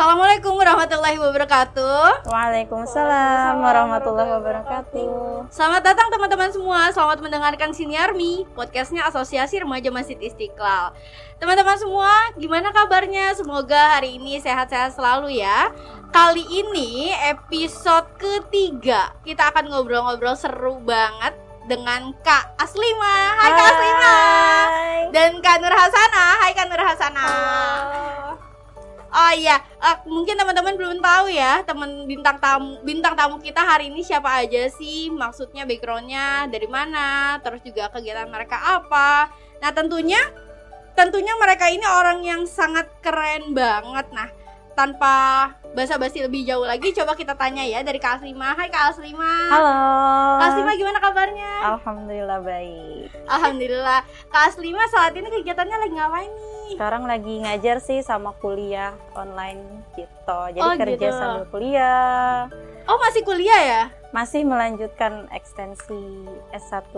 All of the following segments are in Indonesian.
Assalamualaikum warahmatullahi wabarakatuh. Waalaikumsalam warahmatullahi wabarakatuh. Selamat datang teman-teman semua. Selamat mendengarkan Siniarmi, podcastnya Asosiasi Remaja Masjid Istiqlal. Teman-teman semua, gimana kabarnya? Semoga hari ini sehat-sehat selalu ya. Kali ini episode ketiga kita akan ngobrol-ngobrol seru banget dengan Kak Aslima. Hai, Kak Aslima. Dan Kak Nur Hasana. Hai Kak Nur Hasana. Oh iya, uh, mungkin teman-teman belum tahu ya teman bintang tamu bintang tamu kita hari ini siapa aja sih? Maksudnya backgroundnya dari mana? Terus juga kegiatan mereka apa? Nah tentunya tentunya mereka ini orang yang sangat keren banget. Nah tanpa basa-basi lebih jauh lagi, coba kita tanya ya dari Kak Aslima. Hai Kak Aslima. Halo. Kak Aslima gimana kabarnya? Alhamdulillah baik. Alhamdulillah. Kak Aslima saat ini kegiatannya lagi ngapain nih? Sekarang lagi ngajar sih sama kuliah online gitu. Jadi Oh, kerja gitu. sambil kuliah. Oh masih kuliah ya? Masih melanjutkan ekstensi S1.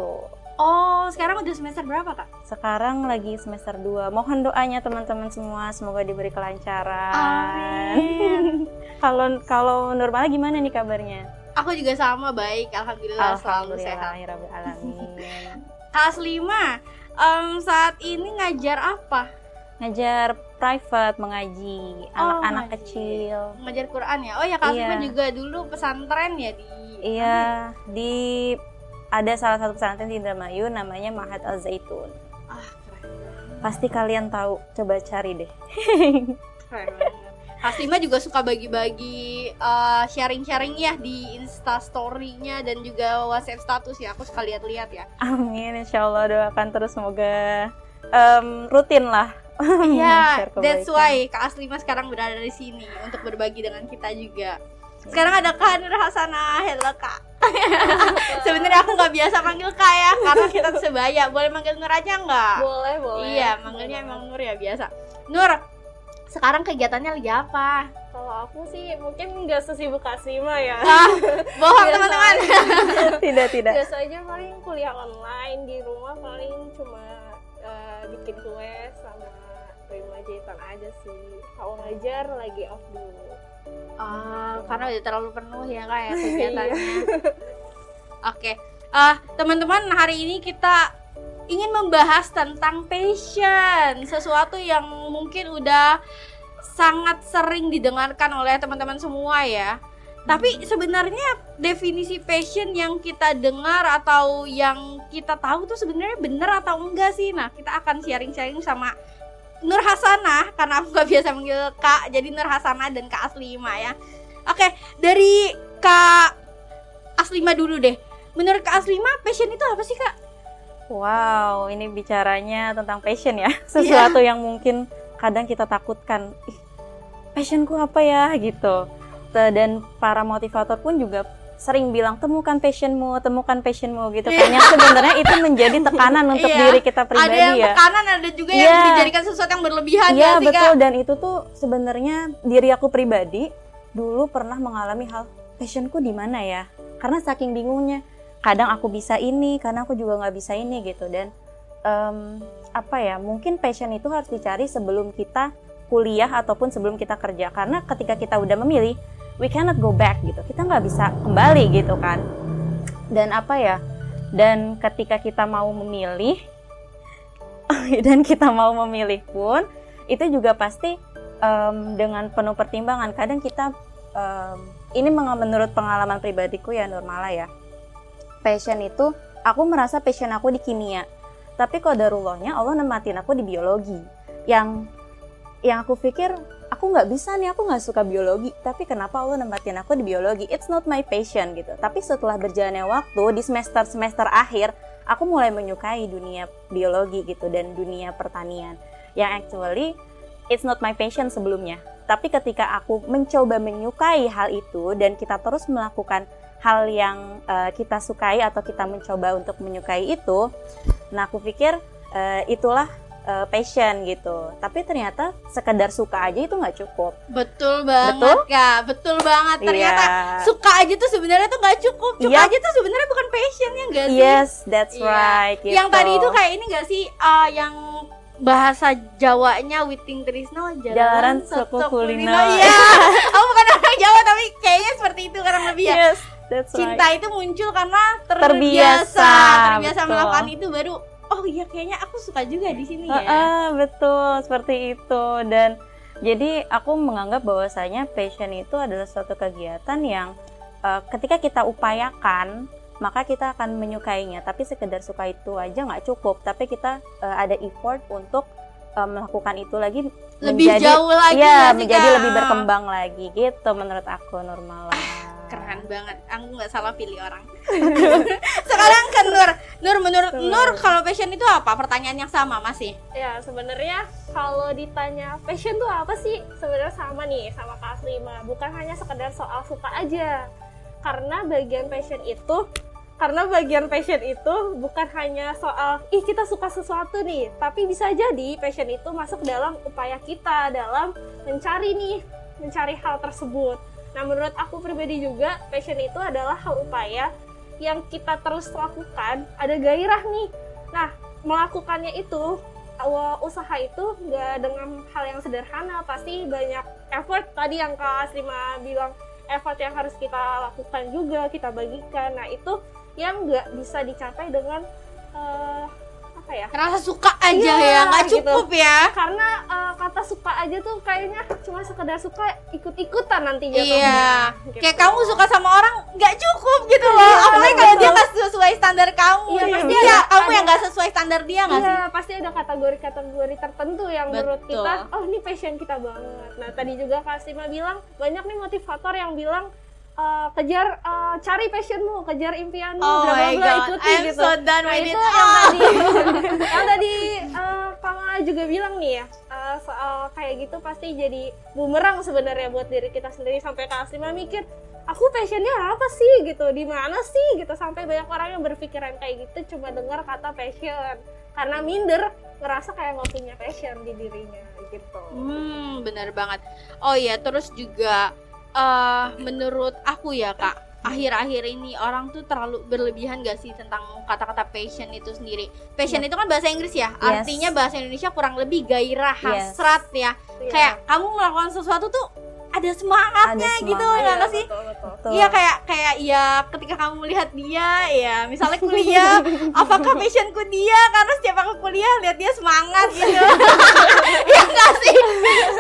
Oh sekarang udah semester berapa kak? Sekarang lagi semester 2. Mohon doanya teman-teman semua semoga diberi kelancaran. Amin. Kalau kalau Nurmala gimana nih kabarnya? Aku juga sama baik, alhamdulillah, selalu sehat. Alhamdulillah alamin. Kelas 5, em, saat ini ngajar apa? Ngajar private mengaji anak-anak ngaji. kecil. Ngajar Quran ya? Oh ya Kak Iya. Juga dulu pesantren ya di Iya, di ada salah satu pesantren di Indramayu namanya Mahat Al Zaitun. Ah keren, Pasti kalian tahu, coba cari deh. keren juga suka bagi-bagi eh, sharing-sharing ya di Insta story-nya dan juga WhatsApp status ya. Aku suka lihat-lihat ya. Amin, insya Allah doakan terus semoga em, rutin lah. Iya, share that's why Kak Aslima sekarang berada di sini untuk berbagi dengan kita juga. Sekarang ada Kak Nur Hasanah, hello Kak. Sebenarnya aku nggak biasa manggil Kak ya, karena kita sebaya. Boleh manggil Nur aja nggak? Boleh, boleh. Iya, manggilnya emang Nur ya biasa. Nur, sekarang kegiatannya lagi apa? Kalau aku sih mungkin nggak sesibuk Kasima ya. Ah, bohong teman-teman. tidak tidak. Biasa aja paling kuliah online di rumah paling cuma eh, bikin kue sama terima jahitan aja sih. Kalau ngajar lagi off dulu. Ah, karena udah terlalu penuh ya Kak ya kegiatannya. Oke. Ah, teman-teman, hari ini kita ingin membahas tentang passion, sesuatu yang mungkin udah sangat sering didengarkan oleh teman-teman semua ya. Tapi sebenarnya definisi passion yang kita dengar atau yang kita tahu tuh sebenarnya benar atau enggak sih? Nah, kita akan sharing-sharing sama Nur Hasanah karena aku gak biasa manggil Kak, jadi Nur Hasanah dan Kak Aslima ya. Oke, dari Kak Aslima dulu deh. Menurut Kak Aslima, passion itu apa sih Kak? Wow, ini bicaranya tentang passion ya. Sesuatu yang mungkin kadang kita takutkan. Ih, passionku apa ya gitu. Dan para motivator pun juga sering bilang temukan passionmu, temukan passionmu gitu. Iya. Kayaknya sebenarnya itu menjadi tekanan untuk Iya. diri kita pribadi ada yang ya. tekanan, ada juga yang Iya. dijadikan sesuatu yang berlebihan Iya ya betul Kak? dan itu tuh sebenarnya diri aku pribadi dulu pernah mengalami hal passionku di mana ya? Karena saking bingungnya. Kadang aku bisa ini, karena aku juga nggak bisa ini gitu dan em, apa ya? Mungkin passion itu harus dicari sebelum kita kuliah ataupun sebelum kita kerja karena ketika kita udah memilih we cannot go back gitu. Kita nggak bisa kembali gitu kan. Dan apa ya? Dan ketika kita mau memilih dan kita mau memilih pun itu juga pasti em, dengan penuh pertimbangan. Kadang kita em, ini menurut pengalaman pribadiku ya Nurmala ya. Passion itu aku merasa passion aku di kimia. Tapi kodarullahnya Allah nematin aku di biologi. Yang yang aku pikir aku nggak bisa nih aku nggak suka biologi tapi kenapa Allah nempatin aku di biologi? It's not my passion gitu. Tapi setelah berjalannya waktu di semester semester akhir aku mulai menyukai dunia biologi gitu dan dunia pertanian. Yang actually it's not my passion sebelumnya. Tapi ketika aku mencoba menyukai hal itu dan kita terus melakukan hal yang eh, kita sukai atau kita mencoba untuk menyukai itu nah aku pikir eh, itulah eh, passion gitu. Tapi ternyata sekedar suka aja itu nggak cukup. Betul banget Betul? Kak, betul banget. Ternyata Iya. suka aja tuh sebenarnya tuh nggak cukup. Suka Iya. aja tuh sebenarnya bukan passion ya enggak sih? Yes, that's Iya. right. Yang gitu. tadi itu kayak ini gak sih uh, yang bahasa Jawanya Witing Trisno Jalaran Suku Kulino. Iya. Aku bukan orang Jawa tapi kayaknya seperti itu kurang lebih ya. Yes, that's Cinta right. itu muncul karena terbiasa, Terbiasa, terbiasa betul. melakukan itu baru oh iya kayaknya aku suka juga di sini ya. Heeh, betul seperti itu. Dan jadi aku menganggap bahwasanya passion itu adalah suatu kegiatan yang eh, ketika kita upayakan maka kita akan menyukainya. Tapi sekedar suka itu aja nggak cukup. Tapi kita eh, ada effort untuk eh, melakukan itu lagi Lebih menjadi- jauh lagi Iya, sih, menjadi lebih berkembang lagi. Gitu menurut aku Nurmala Keren banget. Aku nggak salah pilih orang. Sekarang ke Nur. Nur menurut Nur. Nur kalau passion itu apa? Pertanyaan yang sama masih. ya sebenarnya kalau ditanya passion tuh apa sih sebenarnya sama nih sama Kak Aslima bukan hanya sekedar soal suka aja karena bagian passion itu karena bagian passion itu bukan hanya soal ih kita suka sesuatu nih tapi bisa jadi passion itu masuk dalam upaya kita dalam mencari nih mencari hal tersebut nah menurut aku pribadi juga passion itu adalah hal upaya yang kita terus lakukan. Ada gairah nih. Nah melakukannya itu usaha itu nggak dengan hal yang sederhana pasti banyak effort. Tadi yang kak Asrima bilang effort yang harus kita lakukan juga kita bagikan. Nah itu yang nggak bisa dicapai dengan eh, apa ya Rasa suka aja Iya, ya, nggak gitu. cukup ya. karena eh, kata suka aja tuh kayaknya cuma sekedar suka ikut-ikutan nantinya Iya. Gitu. Kayak kamu suka sama orang nggak cukup gitu loh. Iya, Apalagi kalau dia nggak sesuai standar kamu. Iya, pasti Iya, ada- kamu ada- yang nggak sesuai standar dia nggak sih? Iya, pasti ada kategori-kategori tertentu yang menurut Betul. kita, oh ini passion kita banget. Nah, tadi juga Kak Sima bilang, banyak nih motivator yang bilang, eh, kejar, eh, cari passionmu, kejar impianmu, Oh bla bla ikuti I'm gitu. so done Nah, itu it. yang tadi, yang tadi eh, Kak Mala juga bilang nih ya, eh, soal kayak gitu pasti jadi bumerang sebenarnya buat diri kita sendiri sampai Kak Sima mikir, aku passionnya apa sih gitu di mana sih gitu sampai banyak orang yang berpikiran kayak gitu cuma dengar kata passion karena minder ngerasa kayak nggak punya passion di dirinya gitu Hmm, benar banget. Oh iya, terus juga eh menurut aku ya kak, akhir-akhir ini orang tuh terlalu berlebihan gak sih tentang kata-kata passion itu sendiri? Passion itu kan bahasa Inggris ya, Yes. artinya bahasa Indonesia kurang lebih gairah, Yes. hasrat ya. Iya. Kayak kamu melakukan sesuatu tuh ada semangatnya Ada gitu, semangat. ya nggak sih? betul, betul. Betul. Iya kayak kayak ya ketika kamu melihat dia ya misalnya kuliah apakah passionku dia karena setiap aku kuliah lihat dia semangat gitu Iya nggak sih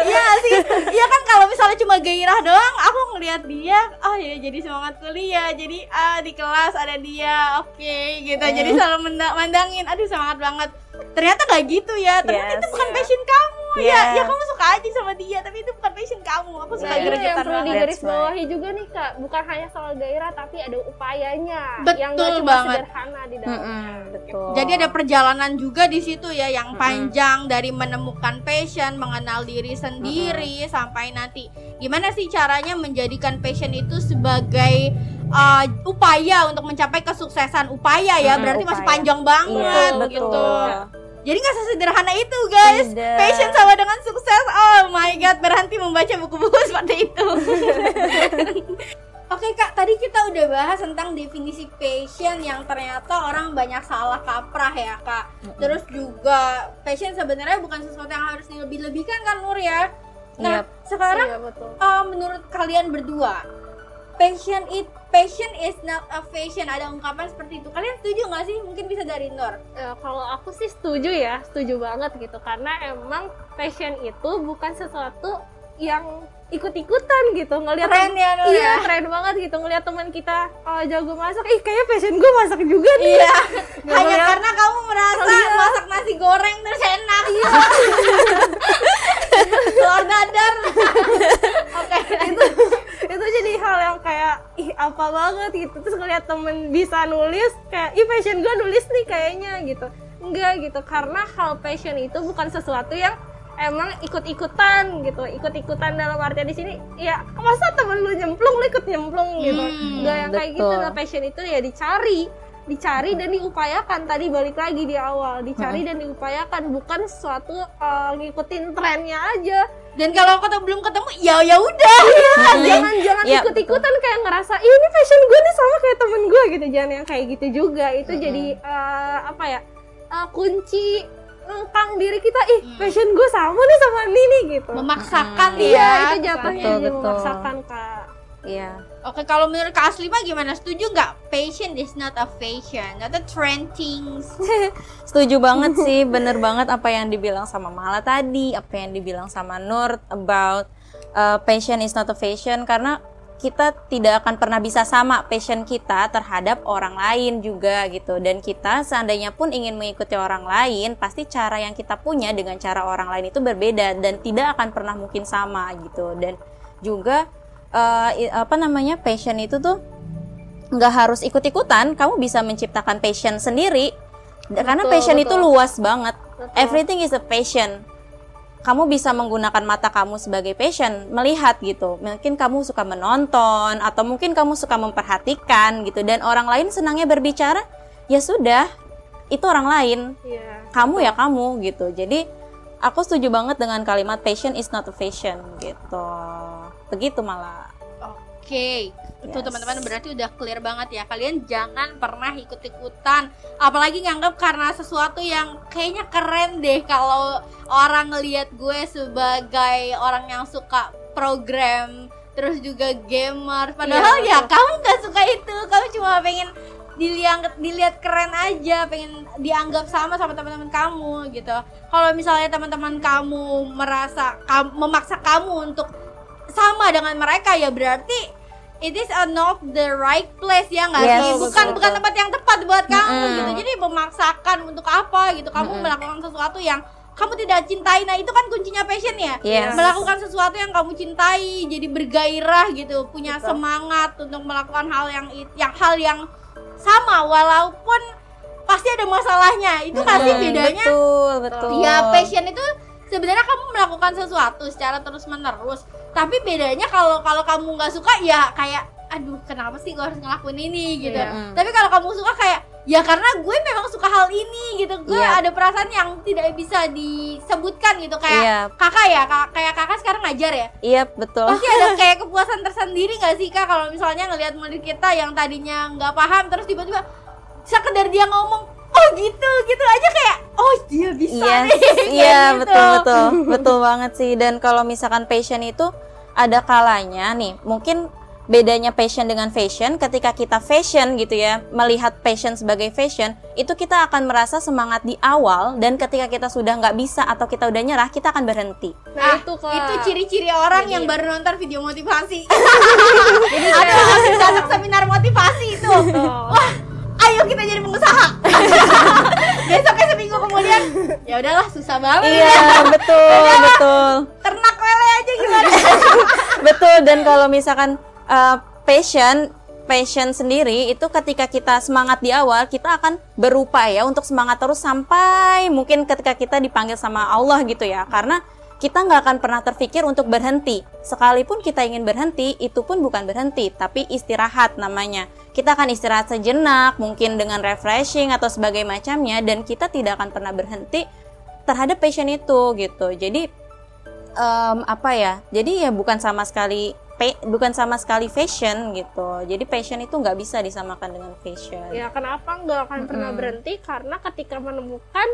Iya nggak sih Iya kan kalau misalnya cuma gairah doang aku ngelihat dia oh ya jadi semangat kuliah jadi ah di kelas ada dia oke gitu jadi selalu mandangin aduh semangat banget ternyata nggak gitu ya ternyata Yes. itu bukan Iya. passion kamu ya Yes. ya kamu suka aja sama dia tapi itu bukan passion kamu aku suka Nah, itu yang gregetan perlu banget digarisbawahi juga nih kak bukan hanya soal gairah tapi ada upayanya Betul yang nggak cuma banget. sederhana di dalamnya Mm-mm, betul. Jadi ada perjalanan juga di situ ya yang panjang dari menemukan passion, mengenal diri sendiri sampai nanti gimana sih caranya menjadikan passion itu sebagai uh, upaya untuk mencapai kesuksesan upaya ya berarti masih upaya. panjang banget Iya, betul. gitu. Jadi nggak sesederhana itu guys. Tidak. Passion sama dengan sukses. Oh my god, berhenti membaca buku-buku seperti itu. Oke kak, tadi kita udah bahas tentang definisi passion yang ternyata orang banyak salah kaprah ya kak. Terus juga passion sebenarnya bukan sesuatu yang harus dilebih-lebihkan kan Nur ya. Nah Yep. sekarang Iya, betul uh, menurut kalian berdua, passion it passion is not a fashion. Ada ungkapan seperti itu. Kalian setuju nggak sih? Mungkin bisa dari Nur. Eh, kalau aku sih setuju ya, setuju banget gitu karena emang passion itu bukan sesuatu yang ikut-ikutan gitu ngelihat Keren ya iya ya. keren banget gitu ngelihat teman kita oh, jago masak ih kayaknya passion gue masak juga nih Iya. Hanya ngeliat- karena kamu merasa Iya. masak nasi goreng terus enak. Iya. Telur dadar. Oke. itu itu jadi hal yang kayak ih apa banget gitu terus ngeliat temen bisa nulis kayak ih passion gue nulis nih kayaknya gitu enggak gitu karena hal passion itu bukan sesuatu yang emang ikut-ikutan gitu ikut-ikutan dalam artian di sini ya masa temen lu nyemplung lu ikut nyemplung gitu. Hmm, enggak yang kayak gitu betul. nah passion itu ya dicari dicari dan diupayakan. Tadi balik lagi di awal dicari dan diupayakan bukan sesuatu uh, ngikutin trennya aja. Dan kalau kata belum ketemu, ya ya udah. jangan jangan Iya, ikut ikutan kayak ngerasa "Ih, ini passion gue nih sama kayak temen gue gitu. Jangan yang kayak gitu juga. Itu jadi eh, apa ya eh, kunci ngengkang diri kita ih Hmm. passion gue sama nih sama ini nih gitu memaksakan Mm-mm. ya iya itu jatuhnya Betul, betul. memaksakan kak Iya. Oke, kalau menurut Kak Asli mah gimana? Setuju nggak? Passion is not a fashion, not a trend things. Setuju banget sih, bener banget apa yang dibilang sama Mala tadi, apa yang dibilang sama Nur about uh, passion is not a fashion karena kita tidak akan pernah bisa sama passion kita terhadap orang lain juga gitu. Dan kita seandainya pun ingin mengikuti orang lain pasti cara yang kita punya dengan cara orang lain itu berbeda dan tidak akan pernah mungkin sama gitu. Dan juga uh, apa namanya passion itu tuh nggak harus ikut-ikutan kamu bisa menciptakan passion sendiri. Da- karena Betul, passion itu betul. luas banget. Betul. everything is a passion kamu bisa menggunakan mata kamu sebagai passion melihat gitu. Mungkin kamu suka menonton atau mungkin kamu suka memperhatikan gitu. Dan orang lain senangnya berbicara ya sudah itu orang lain. Iya kamu ya kamu gitu. Jadi aku setuju banget dengan kalimat passion is not a fashion gitu. Begitu malah Oke, itu Yes. teman-teman berarti udah clear banget ya. Kalian jangan pernah ikut-ikutan, apalagi nganggap karena sesuatu yang kayaknya keren deh kalau orang ngelihat gue sebagai orang yang suka program, terus juga gamer. Padahal Iya, ya betul. kamu nggak suka itu, kamu cuma pengen dilihat dilihat keren aja, pengen dianggap sama sama teman-teman kamu gitu. Kalau misalnya teman-teman kamu merasa kam- memaksa kamu untuk sama dengan mereka ya berarti it is a not the right place ya nggak Yes, sih bukan betul. bukan tempat yang tepat buat kamu Mm-mm. gitu jadi memaksakan untuk apa gitu kamu Mm-mm. melakukan sesuatu yang kamu tidak cintai nah itu kan kuncinya passion ya Yes. melakukan sesuatu yang kamu cintai jadi bergairah gitu punya Betul. semangat untuk melakukan hal yang yang hal yang sama walaupun pasti ada masalahnya itu Mm-mm, bedanya betul betul Ya passion itu sebenarnya kamu melakukan sesuatu secara terus menerus. Tapi bedanya kalau kalau kamu nggak suka ya kayak aduh kenapa sih gue harus ngelakuin ini gitu. Iya. Tapi kalau kamu suka kayak ya karena gue memang suka hal ini gitu. Gue Iya. ada perasaan yang tidak bisa disebutkan gitu kayak Iya. kakak ya kak- kayak kakak sekarang ngajar ya iya betul pasti ada kayak kepuasan tersendiri nggak sih kak kalau misalnya ngelihat murid kita yang tadinya nggak paham terus tiba-tiba sekedar dia ngomong oh gitu gitu aja kayak oh dia bisa Yes, nih Kayak iya gitu. betul betul betul banget sih. Dan kalau misalkan passion itu ada kalanya nih, mungkin bedanya passion dengan fashion. Ketika kita fashion gitu ya, melihat passion sebagai fashion, itu kita akan merasa semangat di awal. Dan ketika kita sudah nggak bisa atau kita udah nyerah, kita akan berhenti. Ah, nah itu kak itu ciri-ciri orang Jadi- yang baru nonton video motivasi atau habis datang seminar motivasi itu wah ayo kita jadi pengusaha. Besoknya seminggu kemudian ya udahlah susah banget. Iya betul betul. ternak lele aja gimana? Betul dan kalau misalkan uh, passion passion sendiri itu ketika kita semangat di awal kita akan berupaya untuk semangat terus sampai mungkin ketika kita dipanggil sama Allah gitu ya. Karena kita nggak akan pernah terpikir untuk berhenti. Sekalipun kita ingin berhenti itu pun bukan berhenti tapi istirahat namanya kita akan istirahat sejenak mungkin dengan refreshing atau sebagai macamnya dan kita tidak akan pernah berhenti terhadap passion itu gitu. Jadi em, apa ya? Jadi ya bukan sama sekali bukan sama sekali fashion gitu. Jadi passion itu nggak bisa disamakan dengan fashion. Ya kenapa nggak akan pernah Mm-mm. berhenti? Karena ketika menemukan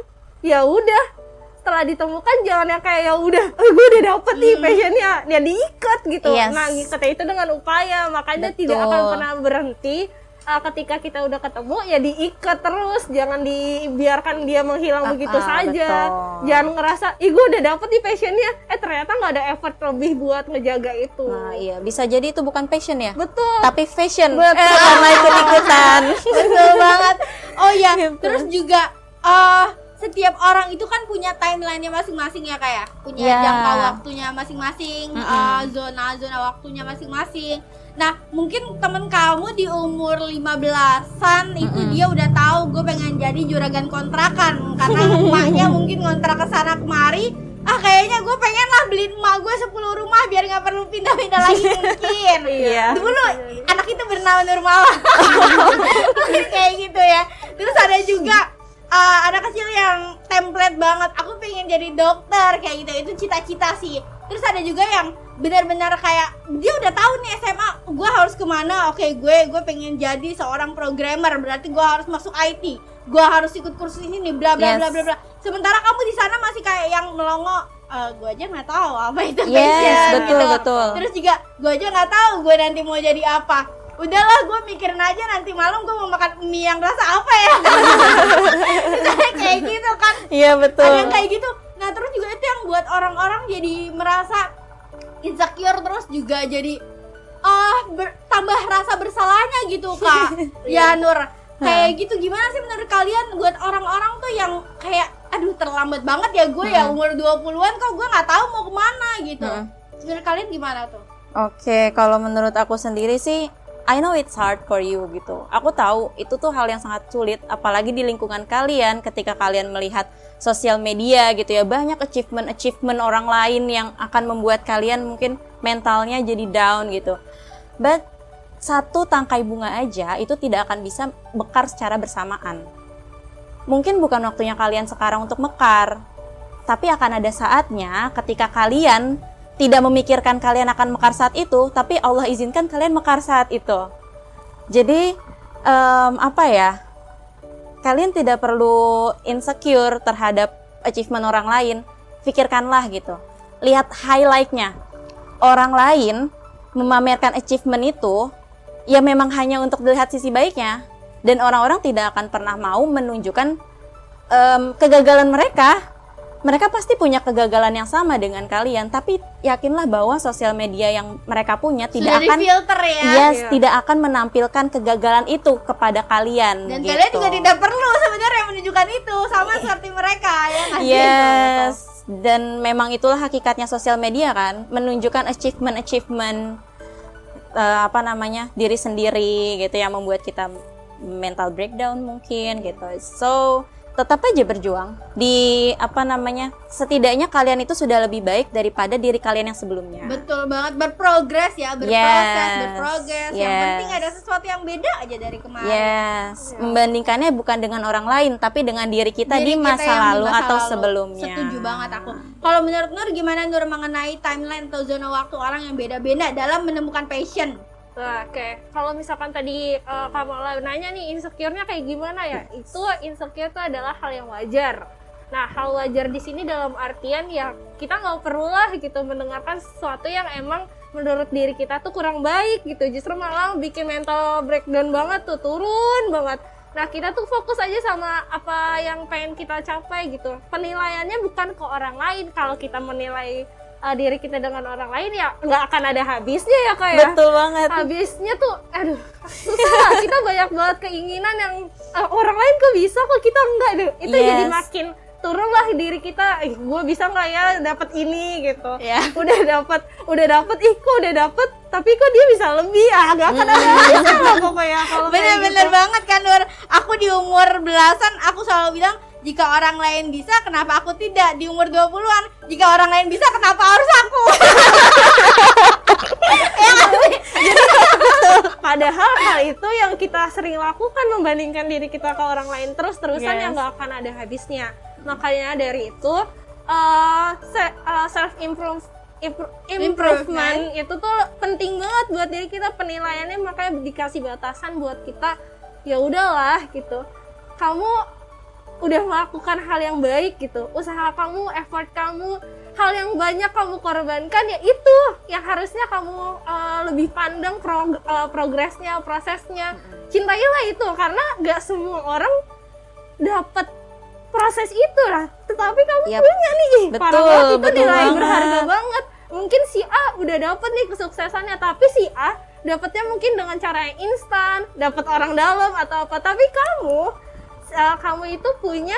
ya udah setelah ditemukan jangan yang kayak ya udah eh, gue udah dapet nih passionnya ya diikat gitu. Yes. nah ngikatnya itu dengan upaya makanya Betul. tidak akan pernah berhenti. Uh, ketika kita udah ketemu ya diikat terus. Jangan dibiarkan dia menghilang Ah, begitu ah, saja. betul. jangan ngerasa ih gue udah dapet nih passionnya. Eh ternyata nggak ada effort lebih buat ngejaga itu. Nah iya. Bisa jadi itu bukan passion ya? Betul. Tapi fashion. Betul. eh, karena ikut ikutan. Betul banget. Oh ya terus juga eh setiap orang itu kan punya timelinenya masing-masing ya kayak punya Ya. jangka waktunya masing-masing Mm-mm. eh, zona-zona waktunya masing-masing nah mungkin temen kamu di umur 15-an itu Mm-mm. dia udah tahu gue pengen jadi juragan kontrakan karena emaknya mungkin ngontrak ke sana kemari ah kayaknya gue pengen lah beliin emak gue 10 rumah biar nggak perlu pindah-pindah lagi mungkin Iya. dulu anak itu bernama Nurmala kayak gitu ya terus ada juga uh, anak kecil yang template banget. Aku pengen jadi dokter kayak gitu. Itu cita-cita sih. Terus ada juga yang benar-benar kayak dia udah tahu nih SMA gue harus ke mana? Oke gue gue pengen jadi seorang programmer. Berarti gue harus masuk IT gue harus ikut kursus ini bla bla bla Yes. bla. Bla sementara kamu di sana masih kayak yang melongo eh gue aja nggak tahu apa itu. Yes, passion," betul, gitu. betul. terus juga gue aja nggak tahu gue nanti mau jadi apa udahlah gue mikirin aja nanti malam gue mau makan mie yang rasa apa ya? Kayak gitu kan. Iya betul. ada yang kayak gitu. Nah terus juga itu yang buat orang-orang jadi merasa insecure terus juga jadi ah ber- tambah rasa bersalahnya gitu kak. Ya Nur. Kayak gitu gimana sih menurut kalian buat orang-orang tuh yang kayak aduh terlambat banget ya gue ya umur 20-an kok gue nggak tahu mau ke mana gitu. Hmm. menurut kalian gimana tuh? Oke, kalau menurut aku sendiri sih, I know it's hard for you gitu. Aku tahu itu tuh hal yang sangat sulit, apalagi di lingkungan kalian ketika kalian melihat sosial media gitu ya, banyak achievement-achievement orang lain yang akan membuat kalian mungkin mentalnya jadi down gitu. But satu tangkai bunga aja itu tidak akan bisa mekar secara bersamaan. Mungkin bukan waktunya kalian sekarang untuk mekar, tapi akan ada saatnya ketika kalian tidak memikirkan kalian akan mekar saat itu, tapi Allah izinkan kalian mekar saat itu. Jadi em, apa ya? Kalian tidak perlu insecure terhadap achievement orang lain. Pikirkanlah gitu. Lihat highlightnya. Orang lain memamerkan achievement itu ya memang hanya untuk dilihat sisi baiknya dan orang-orang tidak akan pernah mau menunjukkan em, kegagalan mereka mereka pasti punya kegagalan yang sama dengan kalian, tapi yakinlah bahwa sosial media yang mereka punya tidak sudah akan filter ya yes, Iya. tidak akan menampilkan kegagalan itu kepada kalian. dan gitu. kalian juga tidak perlu sebenarnya menunjukkan itu sama seperti mereka ya sih? Yes, dan memang itulah hakikatnya sosial media kan, menunjukkan achievement-achievement eh, apa namanya diri sendiri gitu yang membuat kita mental breakdown mungkin gitu. So tetap aja berjuang di apa namanya setidaknya kalian itu sudah lebih baik daripada diri kalian yang sebelumnya. Betul banget berprogres ya, berproses, Yes, berprogres. Yang yes. penting ada sesuatu yang beda aja dari kemarin. Yes, membandingkannya bukan dengan orang lain tapi dengan diri kita Diri di masa yang di lalu masa atau lalu. sebelumnya. Setuju banget aku. Kalau menurut Nur gimana Nur mengenai timeline atau zona waktu orang yang beda-beda dalam menemukan passion? Nah, oke. Kalau misalkan tadi uh, kamu nanya nih insecure-nya kayak gimana ya? Itu insecure itu adalah hal yang wajar. Nah, hal wajar di sini dalam artian ya kita nggak perlu lah gitu mendengarkan sesuatu yang emang menurut diri kita tuh kurang baik gitu. Justru malah bikin mental breakdown banget tuh, turun banget. Nah, kita tuh fokus aja sama apa yang pengen kita capai gitu. Penilaiannya bukan ke orang lain. Kalau kita menilai uh, diri kita dengan orang lain ya nggak akan ada habisnya ya kayak Betul banget. habisnya tuh aduh susah kita banyak banget keinginan yang eh, orang lain kok bisa kok kita enggak deh itu Yes. jadi makin turun lah diri kita eh, gue bisa nggak ya dapat ini gitu Ya. udah dapat udah dapat ih kok udah dapat tapi kok dia bisa lebih ah nggak akan ada habisnya lah pokoknya kalau Bener-bener gitu. banget kan Nur. Aku di umur belasan aku selalu bilang jika orang lain bisa kenapa aku tidak di umur 20-an jika orang lain bisa kenapa harus aku ya? Padahal hal itu yang kita sering lakukan membandingkan diri kita ke orang lain terus-terusan Yes. yang nggak akan ada habisnya. Makanya dari itu uh, se- uh, self improve improvement itu tuh penting banget buat diri kita penilaiannya makanya dikasih batasan buat kita ya udahlah gitu kamu udah melakukan hal yang baik gitu. Usaha kamu effort kamu hal yang banyak kamu korbankan ya itu yang harusnya kamu uh, lebih pandang prog- uh, progresnya prosesnya. Cintailah itu karena gak semua orang dapat proses itu lah. Tetapi kamu Yap. punya nih. Ih, parah Betul, banget itu betul nilai banget. berharga banget. Mungkin si A udah dapet nih kesuksesannya tapi si A dapetnya mungkin dengan cara yang instan dapat orang dalam atau apa. Tapi kamu uh, kamu itu punya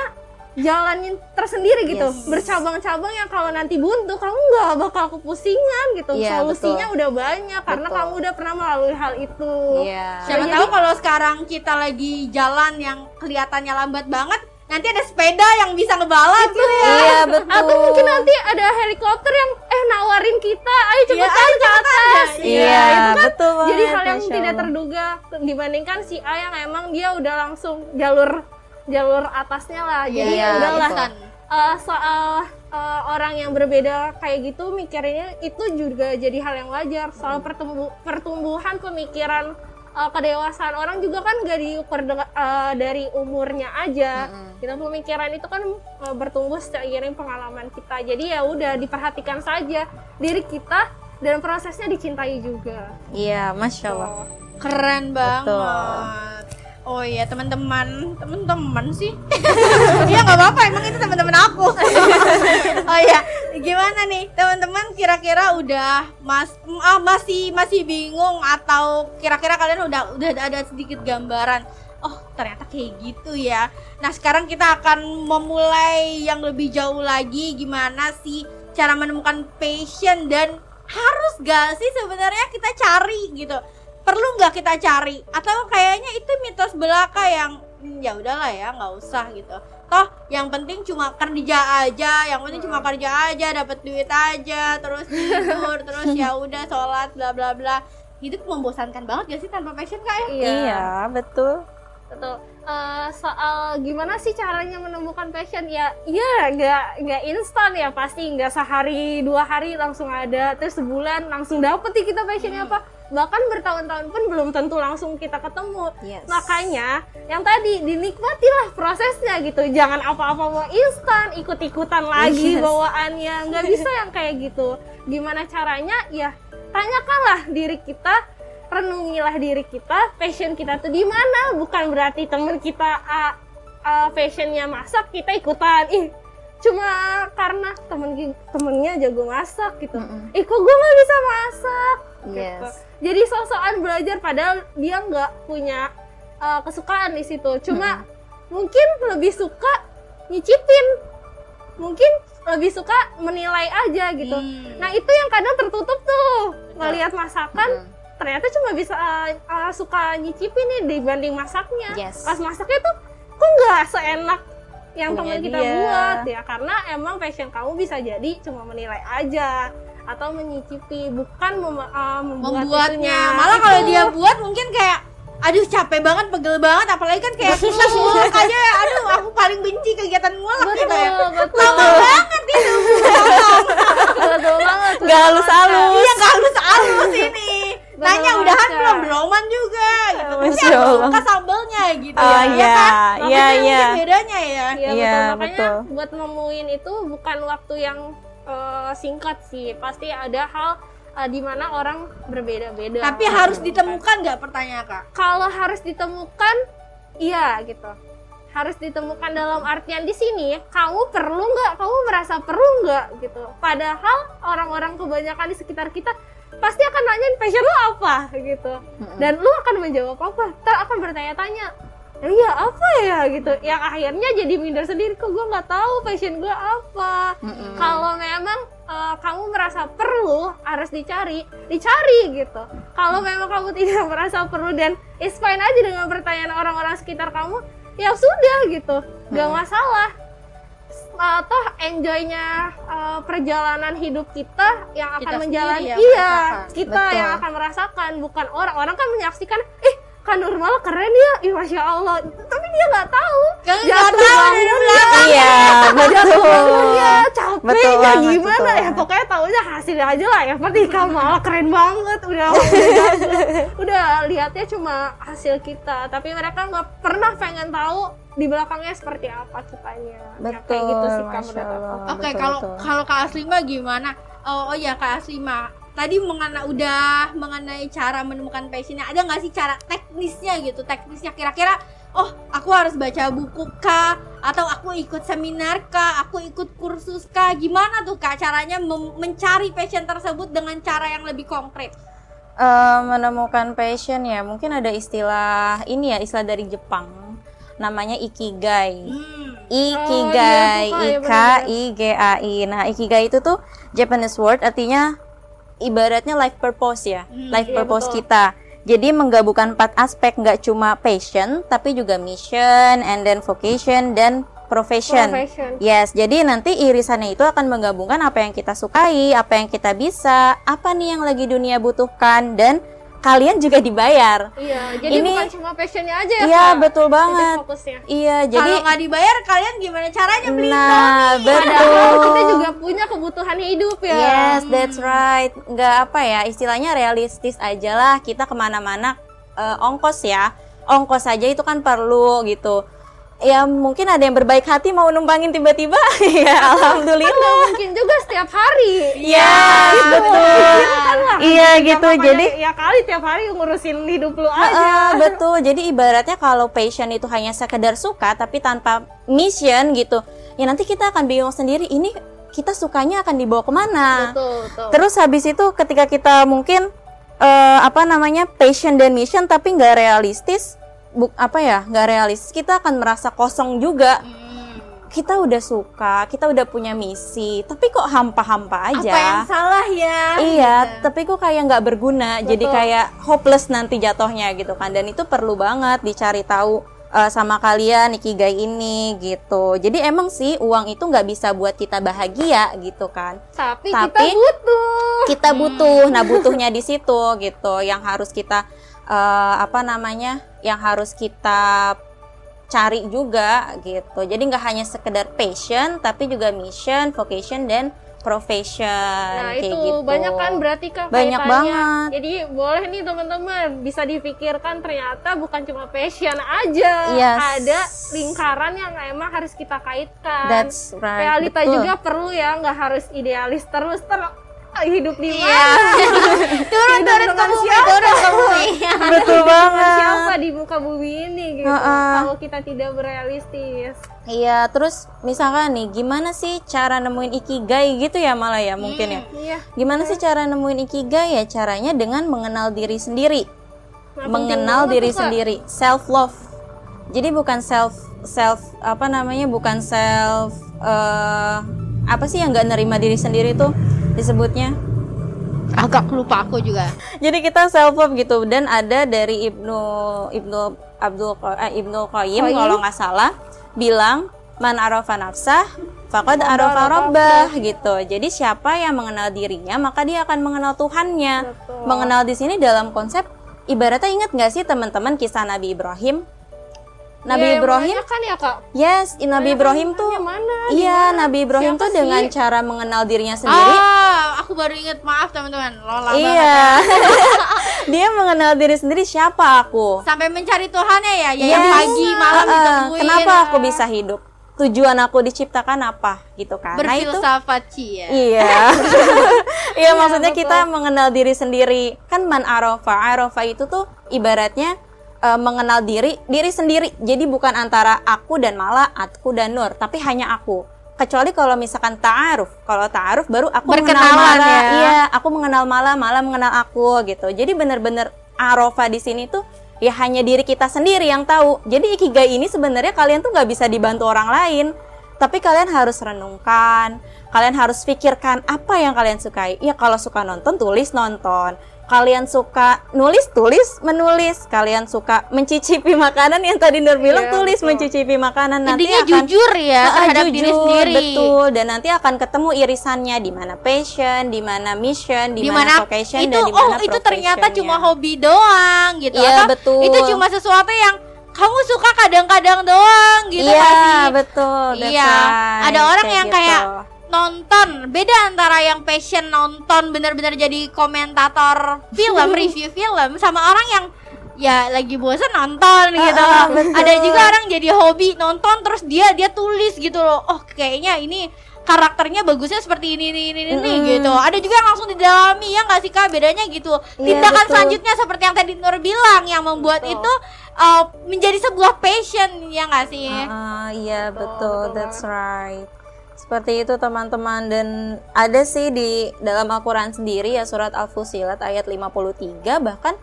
jalan yang tersendiri gitu Yes. bercabang-cabang yang kalau nanti buntu kamu nggak bakal kepusingan gitu Iya, solusinya udah banyak karena Betul. kamu udah pernah melalui hal itu Iya. Siapa Jadi- tahu kalau sekarang kita lagi jalan yang kelihatannya lambat banget, nanti ada sepeda yang bisa ngebalap gitu ya. Iya, betul. atau mungkin nanti ada helikopter yang eh nawarin kita ayo cepetan Iya, ayo ke atas Iya, itu kan betul banget. jadi hal yang tidak terduga dibandingkan si A yang emang dia udah langsung jalur jalur atasnya lah jadi Iya, ya udahlah instan. Eh, soal eh, orang yang berbeda kayak gitu mikirnya itu juga jadi hal yang wajar soal pertumbu- pertumbuhan pemikiran uh, kedewasaan orang juga kan gak diukur dengan- uh, dari umurnya aja Mm-mm. kita pemikiran itu kan uh, bertumbuh seiring pengalaman kita jadi ya udah diperhatikan saja diri kita dan prosesnya dicintai juga Iya, masya Allah. Oh. Keren banget. Betul. Oh iya teman-teman, teman-teman sih. Iya nggak apa-apa, emang itu teman-teman aku. oh iya, gimana nih teman-teman? Kira-kira udah mas ah, masih masih bingung atau kira-kira kalian udah udah ada sedikit gambaran? Oh ternyata kayak gitu ya. Nah sekarang kita akan memulai yang lebih jauh lagi. Gimana sih cara menemukan passion dan harus gak sih sebenarnya kita cari gitu? Perlu nggak kita cari? Atau kayaknya itu mitos belaka yang "Hmm, ya udahlah ya nggak usah gitu. Toh yang penting cuma kerja aja yang penting cuma kerja aja dapat duit aja terus tidur terus ya udah sholat bla bla bla. Hidup membosankan banget gak sih tanpa passion kak ya? Iya, betul. betul. Eh, soal gimana sih caranya menemukan passion? Ya iya nggak nggak instan ya pasti. Nggak sehari dua hari langsung ada terus sebulan langsung dapet nih kita passionnya apa bahkan bertahun-tahun pun belum tentu langsung kita ketemu. Yes. makanya yang tadi dinikmatilah prosesnya gitu. Jangan apa-apa mau instan ikut-ikutan lagi Yes. bawaannya. Nggak bisa yang kayak gitu. Gimana caranya? Ya tanyakanlah diri kita renungilah diri kita. Passion kita tuh di mana? Bukan berarti temen kita ah, ah, passionnya masak kita ikutan. Ih cuma karena temen temennya jago masak gitu Mm-mm. ih kok gue nggak bisa masak gitu. Yes. jadi sosokan belajar padahal dia nggak punya uh, kesukaan di situ cuma mungkin lebih suka nyicipin mungkin lebih suka menilai aja gitu Hmm. nah itu yang kadang tertutup tuh ngelihat masakan Mm-mm. ternyata cuma bisa uh, uh, suka nyicipin nih dibanding masaknya Yes. pas masaknya tuh kok nggak seenak yang teman kita dia. buat ya karena emang passion kamu bisa jadi cuma menilai aja atau menyicipi bukan mem- uh, membuat membuatnya itunya. malah Itu. kalau dia buat mungkin kayak aduh capek banget pegel banget apalagi kan kayak kita ngulek aja ya aduh aku paling benci kegiatan ngulek gitu ya betul lama banget itu betul banget Nggak halus-halus. iya nggak halus halus ini nanya udahan banget. belum? Beloman juga gitu. Tapi Masya aku Allah. suka sambelnya gitu Oh, ya. Iya, kan? iya, Makanya iya. mungkin bedanya ya. Iya Iya, betul makanya betul. buat nemuin itu bukan waktu yang eh, singkat sih. Pasti ada hal eh, di mana orang berbeda-beda. Tapi harus ditemukan nggak? Pertanyaan kak. Kalau harus ditemukan iya gitu. Harus ditemukan dalam artian di sini kamu perlu nggak? Kamu merasa perlu nggak? Gitu. Padahal orang-orang kebanyakan di sekitar kita pasti akan nanyain passion lo apa gitu. Dan lu akan menjawab apa? Ntar akan bertanya-tanya. Iya apa ya gitu. Yang akhirnya jadi minder sendiri. Kok gue nggak tahu passion gue apa? Mm-mm. kalau memang eh, kamu merasa perlu harus dicari. Dicari gitu. Kalau memang kamu tidak merasa perlu dan it's fine aja dengan pertanyaan orang-orang sekitar kamu ya sudah gitu. Nggak Hmm. Masalah atau enjoynya eh, perjalanan hidup kita yang akan Kita menjalani yang iya merasakan. kita Betul. yang akan merasakan bukan orang. Orang kan menyaksikan ih kan Nurmala keren ya. Ih masya Allah. Tapi dia nggak tahu. Kan Jatuh. belakang Iya, betul. ya capeknya Betul banget, gimana. betul ya pokoknya taunya hasilnya aja lah ya seperti Kamala keren banget. Udah udah, udah lihatnya cuma hasil kita. Tapi mereka nggak pernah pengen tahu di belakangnya seperti apa kitanya Ya, Betul, kayak gitu sih kamu Masya Allah. Oke, kalau kalau Kak Aslima gimana? Oh, oh ya Kak Aslima, tadi mengenai udah mengenai cara menemukan passionnya, ada nggak sih cara teknisnya gitu? Teknisnya kira-kira, oh aku harus baca buku kah? Atau aku ikut seminar kah? Aku ikut kursus kah? Gimana tuh Kak caranya mencari passion tersebut dengan cara yang lebih konkret? Eh, menemukan passion ya mungkin ada istilah ini ya istilah dari Jepang namanya ikigai Hmm. ikigai Oh, iya, i suka, k ya, i g a i nah ikigai itu tuh Japanese word artinya ibaratnya life purpose ya Hmm, life iya, purpose betul. kita jadi menggabungkan empat aspek nggak cuma passion tapi juga mission and then vocation dan profession. Profession. Yes, jadi nanti irisannya itu akan menggabungkan apa yang kita sukai, apa yang kita bisa, apa nih yang lagi dunia butuhkan dan kalian juga dibayar. Iya, jadi Ini- bukan cuma passionnya aja ya Iya, Kak? betul banget. fokusnya. Iya, jadi Kalau nggak dibayar, kalian gimana caranya beli nah, Indomie? betul. Padahal kita juga punya kebutuhan hidup ya. Yes, that's right. Nggak apa ya, istilahnya realistis aja lah. Kita ke mana-mana eh, ongkos ya ongkos saja itu kan perlu gitu ya mungkin ada yang berbaik hati mau numpangin tiba-tiba ya alhamdulillah mungkin juga setiap hari Iya, betul. Iya gitu. Nggak apa-apa Jadi ya, ya kali tiap hari ngurusin hidup lu aja ah, betul. Jadi ibaratnya kalau passion itu hanya sekedar suka tapi tanpa mission gitu, ya nanti kita akan bingung sendiri. Ini kita sukanya akan dibawa ke mana? betul betul Terus habis itu ketika kita mungkin eh, apa namanya passion dan mission tapi nggak realistis, buk apa ya nggak realistis, kita akan merasa kosong juga. Hmm. Kita udah suka, kita udah punya misi, tapi kok hampa-hampa aja. Apa yang salah ya? Iya, Gitu. tapi kok kayak nggak berguna, jadi Betul. kayak hopeless nanti jatuhnya gitu kan. Dan itu perlu banget dicari tahu uh, sama kalian ikigai ini gitu. Jadi emang sih uang itu nggak bisa buat kita bahagia gitu kan. tapi, Tapi- kita butuh Kita butuh, nah butuhnya di situ gitu. Yang harus kita uh, apa namanya? Yang harus kita cari juga gitu. Jadi nggak hanya sekedar passion, tapi juga mission, vocation dan profession Nah kayak itu gitu. banyak kan berarti kak Banyak banget. Jadi boleh nih teman-teman bisa dipikirkan ternyata bukan cuma passion aja, Yes. ada lingkaran yang emang harus kita kaitkan. That's right. Realita betul. juga perlu ya, nggak harus idealis terus ter hidup di mana? Iya. turun turun ke bumi, siapa? turun ke bumi. betul Dengan banget. siapa di muka bumi ini gitu? Ha-ha. Kalau kita tidak berealistis. Iya, terus misalkan nih, gimana sih cara nemuin ikigai gitu ya malah ya mungkin ya. Iya. Gimana sih cara nemuin ikigai ya? Caranya dengan mengenal diri sendiri. Nah, mengenal diri tuh, sendiri, self love. Jadi bukan self self apa namanya? Bukan self eh apa sih yang nggak nerima diri sendiri tuh disebutnya? Agak lupa aku juga. Jadi kita self love gitu dan ada dari Ibnu Ibnu Abdul eh, Ibnu Qayyim Qayyim. kalau nggak salah bilang man arafa nafsah faqad arafa arafa rabbah gitu. Jadi siapa yang mengenal dirinya maka dia akan mengenal Tuhannya. Betul. Mengenal di sini dalam konsep ibaratnya ingat nggak sih teman-teman kisah Nabi Ibrahim? Nabi Ya, Ibrahim kan ya kak? Yes, Nabi Ibrahim tuh mana? Iya, Gimana? Nabi Ibrahim Siapa tuh sih? dengan cara mengenal dirinya sendiri Ah, aku baru inget maaf teman-teman. Lola. Iya. dia mengenal diri sendiri siapa aku. Sampai mencari Tuhannya ya, ya Yes. yang pagi malam Uh-uh. ditungguin. Kenapa aku bisa hidup? Tujuan aku diciptakan apa gitu kan. Nah itu Berfilsafat ya. Iya. Iya maksudnya kita mengenal diri sendiri. Kan man arofa. Arofa itu tuh ibaratnya eh, mengenal diri diri sendiri. Jadi bukan antara aku dan Mala, aku dan Nur, tapi hanya aku. Kecuali kalau misalkan ta'aruf. Kalau ta'aruf baru aku mengenal Mala. ya. Iya, aku mengenal Mala, Mala mengenal aku gitu. Jadi bener-bener arofa di sini tuh ya hanya diri kita sendiri yang tahu. Jadi ikigai ini sebenarnya kalian tuh nggak bisa dibantu orang lain. Tapi kalian harus renungkan, kalian harus pikirkan apa yang kalian sukai. Ya kalau suka nonton, tulis nonton. Kalian suka nulis, tulis menulis. Kalian suka mencicipi makanan yang tadi Nur bilang, Iya, tulis betul. mencicipi makanan. Nanti Intinya akan jujur ya terhadap diri jujur, sendiri. Betul, dan nanti akan ketemu irisannya di mana passion, di mana mission, di mana vocation itu dan di oh mana itu ternyata cuma hobi doang gitu Iya, atau betul. itu cuma sesuatu yang kamu suka kadang-kadang doang gitu Iya, sih betul. Iya, right, ada orang yang gitu. kayak nonton beda antara yang passion nonton bener-bener jadi komentator film review film sama orang yang ya lagi bosan nonton gitu ah, loh. betul. ada juga orang jadi hobi nonton terus dia dia tulis gitu loh oh kayaknya ini karakternya bagusnya seperti ini ini ini, ini Mm-mm. gitu ada juga yang langsung didalami ya nggak sih kak bedanya gitu Iya, tindakan betul. selanjutnya seperti yang tadi Nur bilang yang membuat Betul. itu uh, menjadi sebuah passion ya nggak sih Ah, iya Betul, betul, betul that's right. Seperti itu teman-teman dan ada sih di dalam Al-Qur'an sendiri ya surat Al-Fusilat ayat 53 bahkan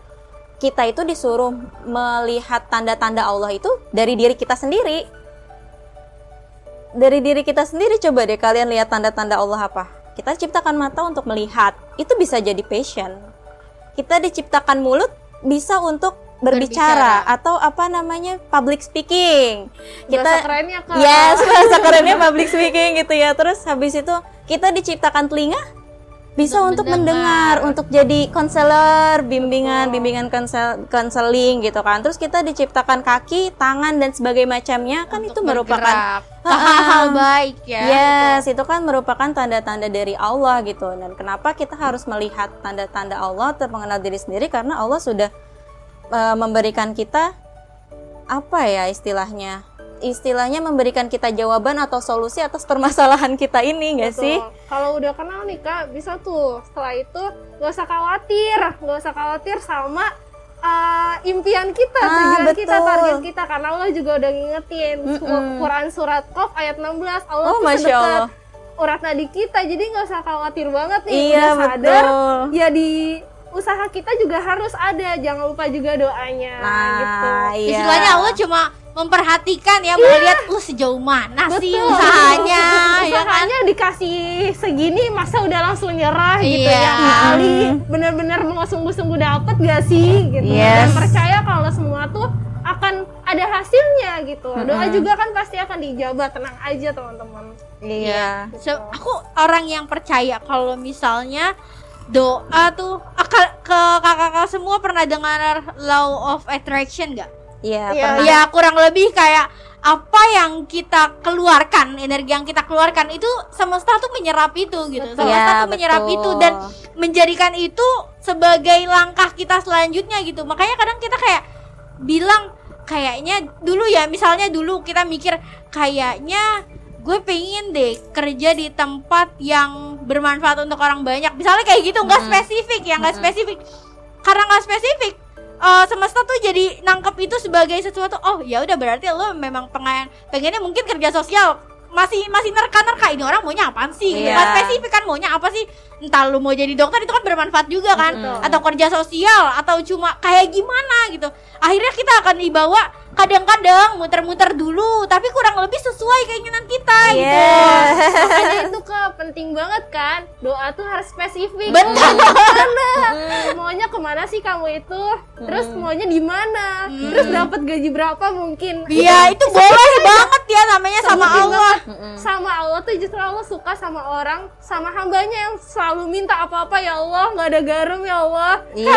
kita itu disuruh melihat tanda-tanda Allah itu dari diri kita sendiri. Dari diri kita sendiri coba deh kalian lihat tanda-tanda Allah apa? Kita ciptakan mata untuk melihat. Itu bisa jadi passion. Kita diciptakan mulut bisa untuk berbicara, Berbicara. atau apa namanya public speaking. Bahasa Kita kerennya kak. Yes, bahasa kerennya public speaking gitu ya. Terus habis itu kita diciptakan telinga bisa Untuk untuk, mendengar. mendengar, untuk jadi konselor, bimbingan, bimbingan konsel konseling gitu kan. Terus kita diciptakan kaki, tangan dan sebagainya macamnya kan Untuk itu merupakan hal-hal baik ya Yes, itu kan merupakan tanda-tanda dari Allah gitu. Dan kenapa kita harus melihat tanda-tanda Allah untuk mengenal diri sendiri karena Allah sudah eh, memberikan kita apa ya istilahnya? Istilahnya memberikan kita jawaban atau solusi atas permasalahan kita ini nggak sih? Kalau udah kenal nih kak, bisa tuh setelah itu gak usah khawatir, gak usah khawatir sama uh, impian kita, Ah, tujuan kita, betul. target kita. Karena Allah juga udah ngingetin Mm-mm. Quran surat Qaf ayat 16 Allah Oh, tuh masya sedekat Allah. urat nadi kita, jadi nggak usah khawatir banget nih. Iya udah sadar, betul. ya di usaha kita juga harus ada. Jangan lupa juga doanya. gitu. Nah, iya. Istilahnya Allah cuma memperhatikan ya mau lihat lu sejauh mana sih Betul. usahanya ya kan usahanya dikasih segini masa udah langsung nyerah gitu Iya. ya kali bener-bener mau sungguh-sungguh dapet gak sih gitu Yes. dan percaya kalau semua tuh akan ada hasilnya gitu doa juga kan pasti akan dijabah tenang aja teman-teman Iya. So, aku orang yang percaya kalau misalnya doa tuh ah, ka- ke kakak-kakak semua pernah dengar law of attraction gak? Iya, Iya. pernah. Ya kurang lebih kayak apa yang kita keluarkan, energi yang kita keluarkan itu semesta tuh menyerap itu gitu. Betul. Semesta Iya, tuh menyerap betul. itu dan menjadikan itu sebagai langkah kita selanjutnya gitu. Makanya kadang kita kayak bilang kayaknya dulu ya misalnya dulu kita mikir kayaknya gue pengen deh kerja di tempat yang bermanfaat untuk orang banyak misalnya kayak gitu nggak Mm-mm. spesifik ya nggak Mm-mm. spesifik karena nggak spesifik eh, semesta tuh jadi nangkep itu sebagai sesuatu oh ya udah berarti lo memang pengen pengennya mungkin kerja sosial masih masih nerka-nerka ini orang maunya apaan sih. Iya. Nggak spesifik kan maunya apa sih entah lu mau jadi dokter itu kan bermanfaat juga kan Mm-mm. atau kerja sosial atau cuma kayak gimana gitu akhirnya kita akan dibawa kadang-kadang muter-muter dulu tapi kurang lebih sesuai keinginan kita Yes. gitu makanya itu penting banget kan doa tuh harus spesifik Betul. Ke mana? maunya ke mana sih kamu itu terus maunya di mana Hmm. terus dapat gaji berapa mungkin Iya itu boleh banget ya namanya sama Allah Mm-mm. sama Allah tuh justru Allah suka sama orang sama hambanya yang selalu minta apa-apa ya Allah nggak ada garam ya Allah Iya,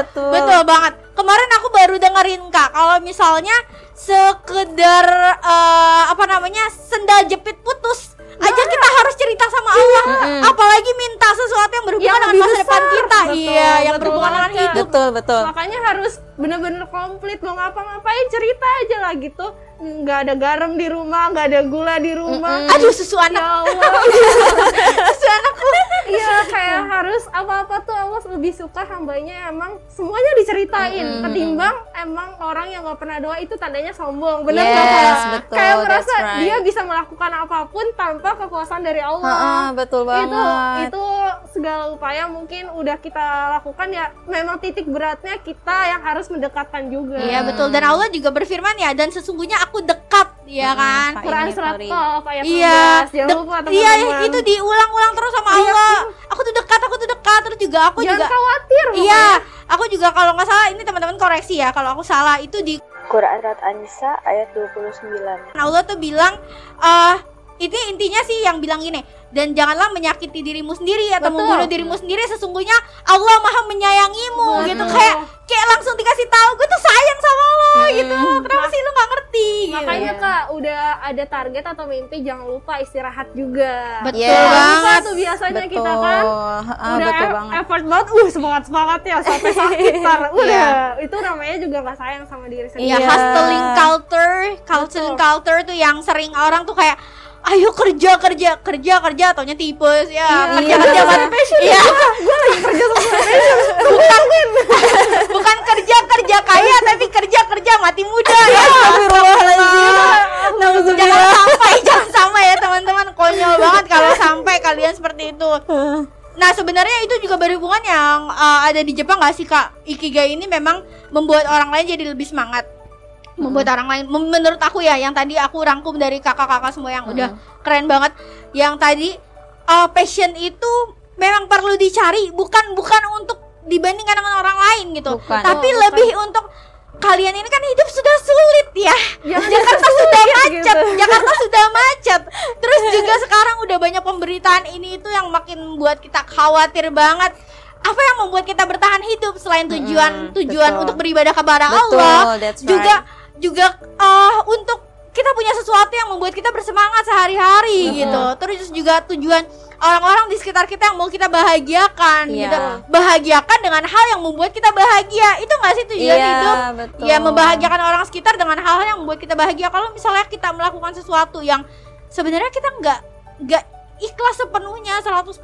betul. Betul banget. Kemarin aku baru dengerin Kak kalau misalnya sekedar eh, apa namanya sendal jepit putus aja kita harus cerita sama Allah. Mm-mm. Apalagi minta sesuatu yang berhubungan Yang dengan masa besar. depan kita. Betul, iya, yang betul berhubungan dengan hidup. Betul, betul. makanya harus bener-bener komplit mau ngapa-ngapain cerita aja lah gitu nggak ada garam di rumah nggak ada gula di rumah Mm-mm. Aduh susu ya anak. Allah susu anakku. iya kayak harus apa-apa tuh Allah lebih suka hambanya emang semuanya diceritain Mm-mm. ketimbang emang orang yang nggak pernah doa itu tandanya sombong bener Yes, Kak? betul, kayak merasa right. dia bisa melakukan apa pun tanpa kekuasaan dari Allah Ha-ha, betul banget. itu itu segala upaya mungkin udah kita lakukan ya memang titik beratnya kita yang harus mendekatkan juga Iya betul dan Allah juga berfirman ya dan sesungguhnya aku dekat ya kan. Quran surat. Qaf ayat Iya, 16 jangan dek- lupa iya itu diulang-ulang terus sama Iya, Allah. Aku tuh dekat, aku tuh dekat terus juga aku jangan juga khawatir Iya, aku juga kalau nggak salah ini teman-teman koreksi ya kalau aku salah itu di Quran Surat An-Nisa ayat 29. Allah tuh bilang eh ini intinya sih yang bilang gini dan janganlah menyakiti dirimu sendiri atau Betul. membunuh dirimu sendiri sesungguhnya Allah maha menyayangimu Betul. gitu kayak kayak langsung dikasih tahu gue tuh sayang sama lo gitu kenapa sih lu nggak ngerti gitu. Makanya kak udah ada target atau mimpi jangan lupa istirahat juga. Betul. Lupa banget tuh biasanya betul. kita kan Ha-ha, udah betul e- banget. effort banget, uh semangat semangat ya sampai sakit tar. Udah Iya. itu namanya juga nggak sayang sama diri sendiri. Iya, Iya. hustling culture, hustling culture tuh yang sering orang tuh kayak ayo kerja kerja kerja kerja ataunya tipes ya. Kerja Iya. kerja mati iya. Gue lagi kerja sama bukan bukan kerja kerja kaya tapi kerja kerja mati muda ya. Astagfirullahaladzim. jangan sampai jangan sampai ya teman-teman. Konyol banget kalau sampai kalian seperti itu. Nah sebenarnya itu juga berhubungan yang uh, ada di Jepang nggak sih kak? Ikigai ini memang membuat orang lain jadi lebih semangat, membuat orang lain. Menurut aku ya, yang tadi aku rangkum dari kakak-kakak semua yang udah keren banget. Yang tadi uh, passion itu memang perlu dicari, bukan bukan untuk dibandingkan dengan orang lain gitu, Bukan. tapi Oh, lebih untuk kalian ini kan hidup sudah sulit ya. Jangan Jakarta sudah macet, gitu. Jakarta sudah macet. Terus juga sekarang udah banyak pemberitaan ini itu yang makin buat kita khawatir banget. Apa yang membuat kita bertahan hidup selain tujuan Mm-mm, tujuan betul. untuk beribadah kepada Betul, Allah, right. juga juga eh, untuk kita punya sesuatu yang membuat kita bersemangat sehari-hari gitu. Terus juga tujuan orang-orang di sekitar kita yang mau kita bahagiakan Iya. gitu. Bahagiakan dengan hal yang membuat kita bahagia. Itu nggak sih tujuan Iya, hidup? betul. Ya membahagiakan orang sekitar dengan hal-hal yang membuat kita bahagia. Kalau misalnya kita melakukan sesuatu yang sebenarnya kita nggak nggak ikhlas sepenuhnya 100%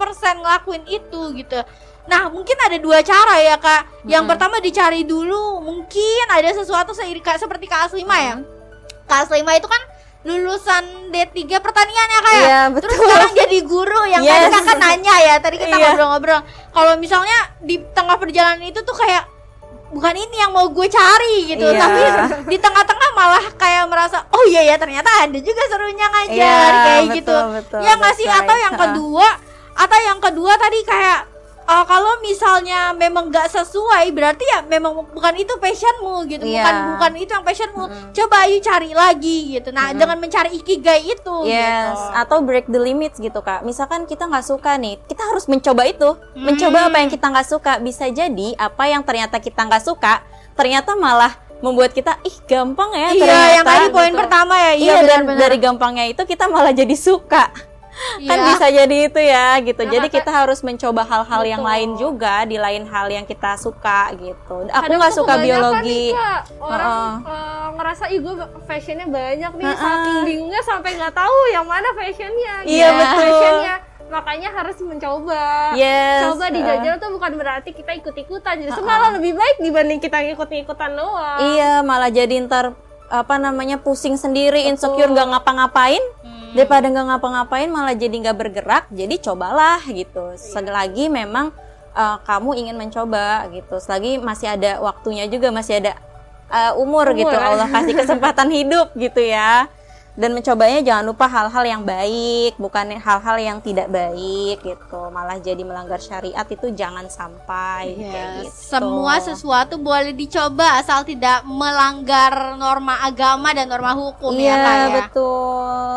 ngelakuin itu gitu. Nah, mungkin ada dua cara ya, Kak. Yang Mm-mm. pertama dicari dulu, mungkin ada sesuatu seiri- Kak, seperti Kak Aslima ya. Kak Aslima itu kan lulusan D3 pertanian ya, Kak ya? Iya, Terus betul. sekarang jadi guru yang tadi Yes. kakak nanya ya Tadi kita Iya. ngobrol-ngobrol Kalau misalnya di tengah perjalanan itu tuh kayak Bukan ini yang mau gue cari gitu Iya. Tapi di tengah-tengah malah kayak merasa Oh iya ya ternyata ada juga serunya ngajar Iya, Kayak betul, gitu betul, Ya nggak sih that's atau yang Ha. kedua Atau yang kedua tadi kayak eh, kalau misalnya memang nggak sesuai berarti ya memang bukan itu passionmu gitu bukan Iya. bukan itu yang passionmu Mm-mm. coba ayo cari lagi gitu nah Mm-mm. dengan mencari ikigai itu Yes, gitu. atau break the limits gitu kak. Misalkan kita nggak suka nih, kita harus mencoba itu, Hmm. mencoba apa yang kita nggak suka. Bisa jadi apa yang ternyata kita nggak suka, ternyata malah membuat kita ih gampang ya. Iya, ternyata, yang tadi poin gitu. pertama ya. Iya, dan benar-benar. dari gampangnya itu kita malah jadi suka. Iya. Kan bisa jadi itu ya gitu. Nah, jadi kita harus mencoba hal-hal yang lain juga di lain hal yang kita suka gitu. Aku nggak suka biologi. nih, Kak. orang Heeh. eh, ngerasa ih gue fashionnya banyak nih Heeh. saking bingungnya sampai nggak tahu yang mana fashionnya Iya, gimana betul. fashionnya makanya harus mencoba Yes. coba uh, dijajal tuh bukan berarti kita ikut-ikutan justru Heeh. malah lebih baik dibanding kita ngikut-ikutan doang Iya, malah jadi ntar apa namanya pusing sendiri, insecure Betul. nggak ngapa-ngapain. Hmm. Daripada nggak ngapa-ngapain malah jadi nggak bergerak. Jadi cobalah gitu. Iya. Selagi memang uh, kamu ingin mencoba gitu. Selagi masih ada waktunya juga, masih ada uh, umur, Umur, gitu. Allah kasih kesempatan hidup gitu ya. Dan mencobanya jangan lupa hal-hal yang baik, bukan hal-hal yang tidak baik gitu. Malah jadi melanggar syariat itu jangan sampai Yes. kayak gitu. Semua sesuatu boleh dicoba asal tidak melanggar norma agama dan norma hukum ya Iya, Kak ya. betul.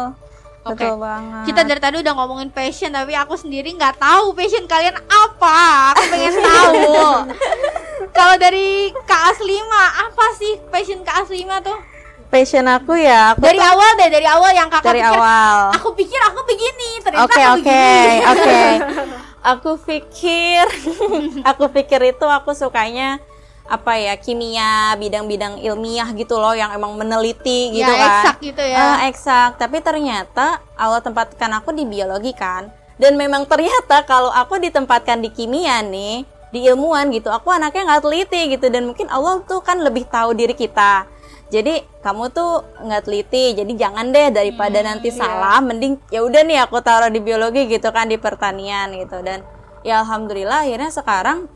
Oke. Betul banget. Kita dari tadi udah ngomongin passion tapi aku sendiri nggak tahu passion kalian apa. Aku pengen tahu. Kalau dari Kak Aslima, apa sih passion Kak Aslima tuh? passion aku ya, aku Dari tuh awal deh, dari awal yang kakak dari pikir, awal. Aku pikir aku begini, ternyata Oke, aku oke, begini. oke. Aku pikir aku pikir itu aku sukanya apa ya, kimia, bidang-bidang ilmiah gitu loh yang emang meneliti gitu ya, kan. eksak gitu ya. Ah, eksak, tapi ternyata Allah tempatkan aku di biologi kan. Dan memang ternyata kalau aku ditempatkan di kimia nih, di ilmuwan gitu, aku anaknya nggak teliti gitu dan mungkin Allah tuh kan lebih tahu diri kita. Jadi kamu tuh nggak teliti, jadi jangan deh daripada nanti salah, mending ya udah nih aku taruh di biologi gitu kan di pertanian gitu dan ya alhamdulillah akhirnya sekarang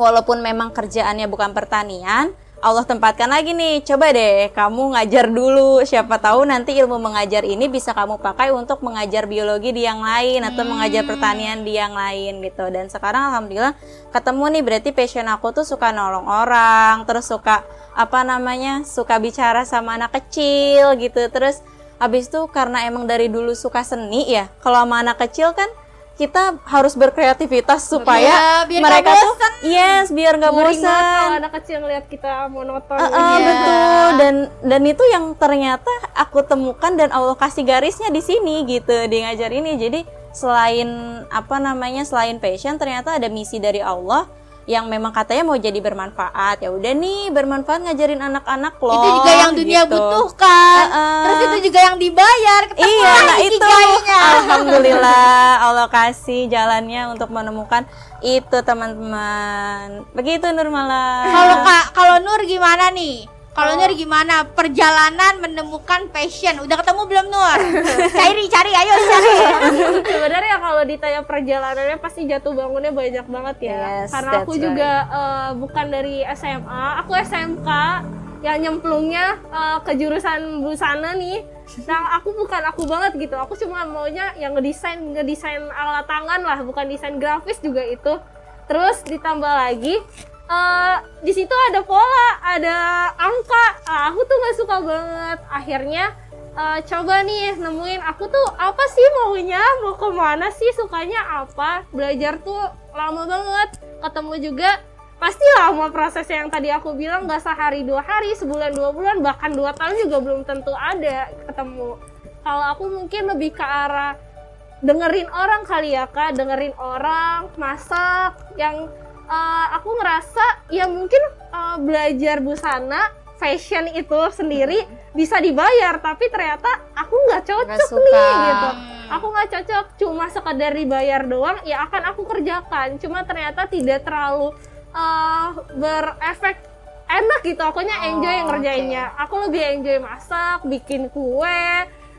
walaupun memang kerjaannya bukan pertanian, Allah tempatkan lagi nih, coba deh kamu ngajar dulu. Siapa tahu nanti ilmu mengajar ini bisa kamu pakai untuk mengajar biologi di yang lain atau mengajar pertanian di yang lain gitu. Dan sekarang alhamdulillah ketemu nih berarti passion aku tuh suka nolong orang, terus suka apa namanya? suka bicara sama anak kecil gitu. Terus habis itu karena emang dari dulu suka seni ya. Kalau sama anak kecil kan kita harus berkreativitas supaya Iya, biar mereka tuh yes biar nggak banget kalau bosan anak kecil ngeliat kita monoton gitu. Iya. betul dan dan itu yang ternyata aku temukan dan Allah kasih garisnya di sini gitu di ngajar ini jadi selain apa namanya selain passion ternyata ada misi dari Allah yang memang katanya mau jadi bermanfaat ya udah nih bermanfaat ngajarin anak-anak loh itu juga yang dunia gitu. butuhkan. Uh-uh. Terus itu juga yang dibayar. Ketemu Iya, nah itu alhamdulillah Allah kasih jalannya untuk menemukan itu teman-teman. Begitu Nurmala. Kalau Kak, kalau Nur gimana nih? Kalau Nur gimana? Perjalanan menemukan passion? Udah ketemu belum Nur? cari, cari, ayo cari. sebenarnya kalau ditanya perjalanannya pasti jatuh bangunnya banyak banget ya. Yes, karena aku that's juga eh, bukan dari SMA aku SMK yang nyemplungnya eh, ke jurusan busana nih. Nah aku bukan aku banget gitu. Aku cuma maunya yang ngedesain ngedesain alat tangan lah. Bukan desain grafis juga itu. Terus ditambah lagi eh, di situ ada pola ada angka. Ah, aku tuh nggak suka banget. Akhirnya eh, coba nih nemuin aku tuh apa sih maunya mau ke mana sih sukanya apa. Belajar tuh lama banget. Ketemu juga pasti lama prosesnya yang tadi aku bilang nggak sehari dua hari sebulan dua bulan bahkan dua tahun juga belum tentu ada ketemu. Kalau aku mungkin lebih ke arah dengerin orang kali ya kak. Dengerin orang masak yang eh, aku ngerasa ya mungkin eh, belajar busana fashion itu sendiri bisa dibayar tapi ternyata aku nggak cocok suka. nih gitu. Aku nggak cocok cuma sekedar dibayar doang ya akan aku kerjakan. Cuma ternyata tidak terlalu eh, berefek enak gitu. Akunya enjoy Oh, ngerjainnya. aku lebih enjoy masak bikin kue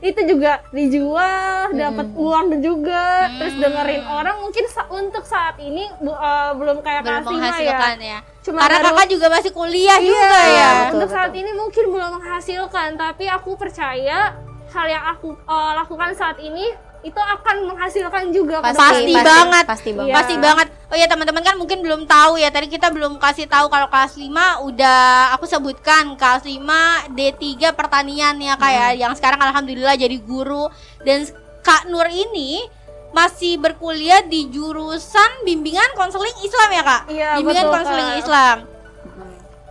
itu juga dijual dapat uang juga. Terus dengerin orang mungkin sa- untuk saat ini eh, belum kayak belum ya. ya, Cuma karena baru- kakak juga masih kuliah juga Iya, ya. betul, untuk betul. saat ini mungkin belum menghasilkan, tapi aku percaya hal yang aku eh, lakukan saat ini itu akan menghasilkan juga ke Pasti depan. banget. pasti banget Iya. Pasti banget. Oh ya teman-teman kan mungkin belum tahu ya. Tadi kita belum kasih tahu kalau kelas 5 udah aku sebutkan kelas 5 D3 pertanian ya kayak yang sekarang alhamdulillah jadi guru dan Kak Nur ini masih berkuliah di jurusan bimbingan konseling Islam ya Kak? Iya, bimbingan konseling. Islam.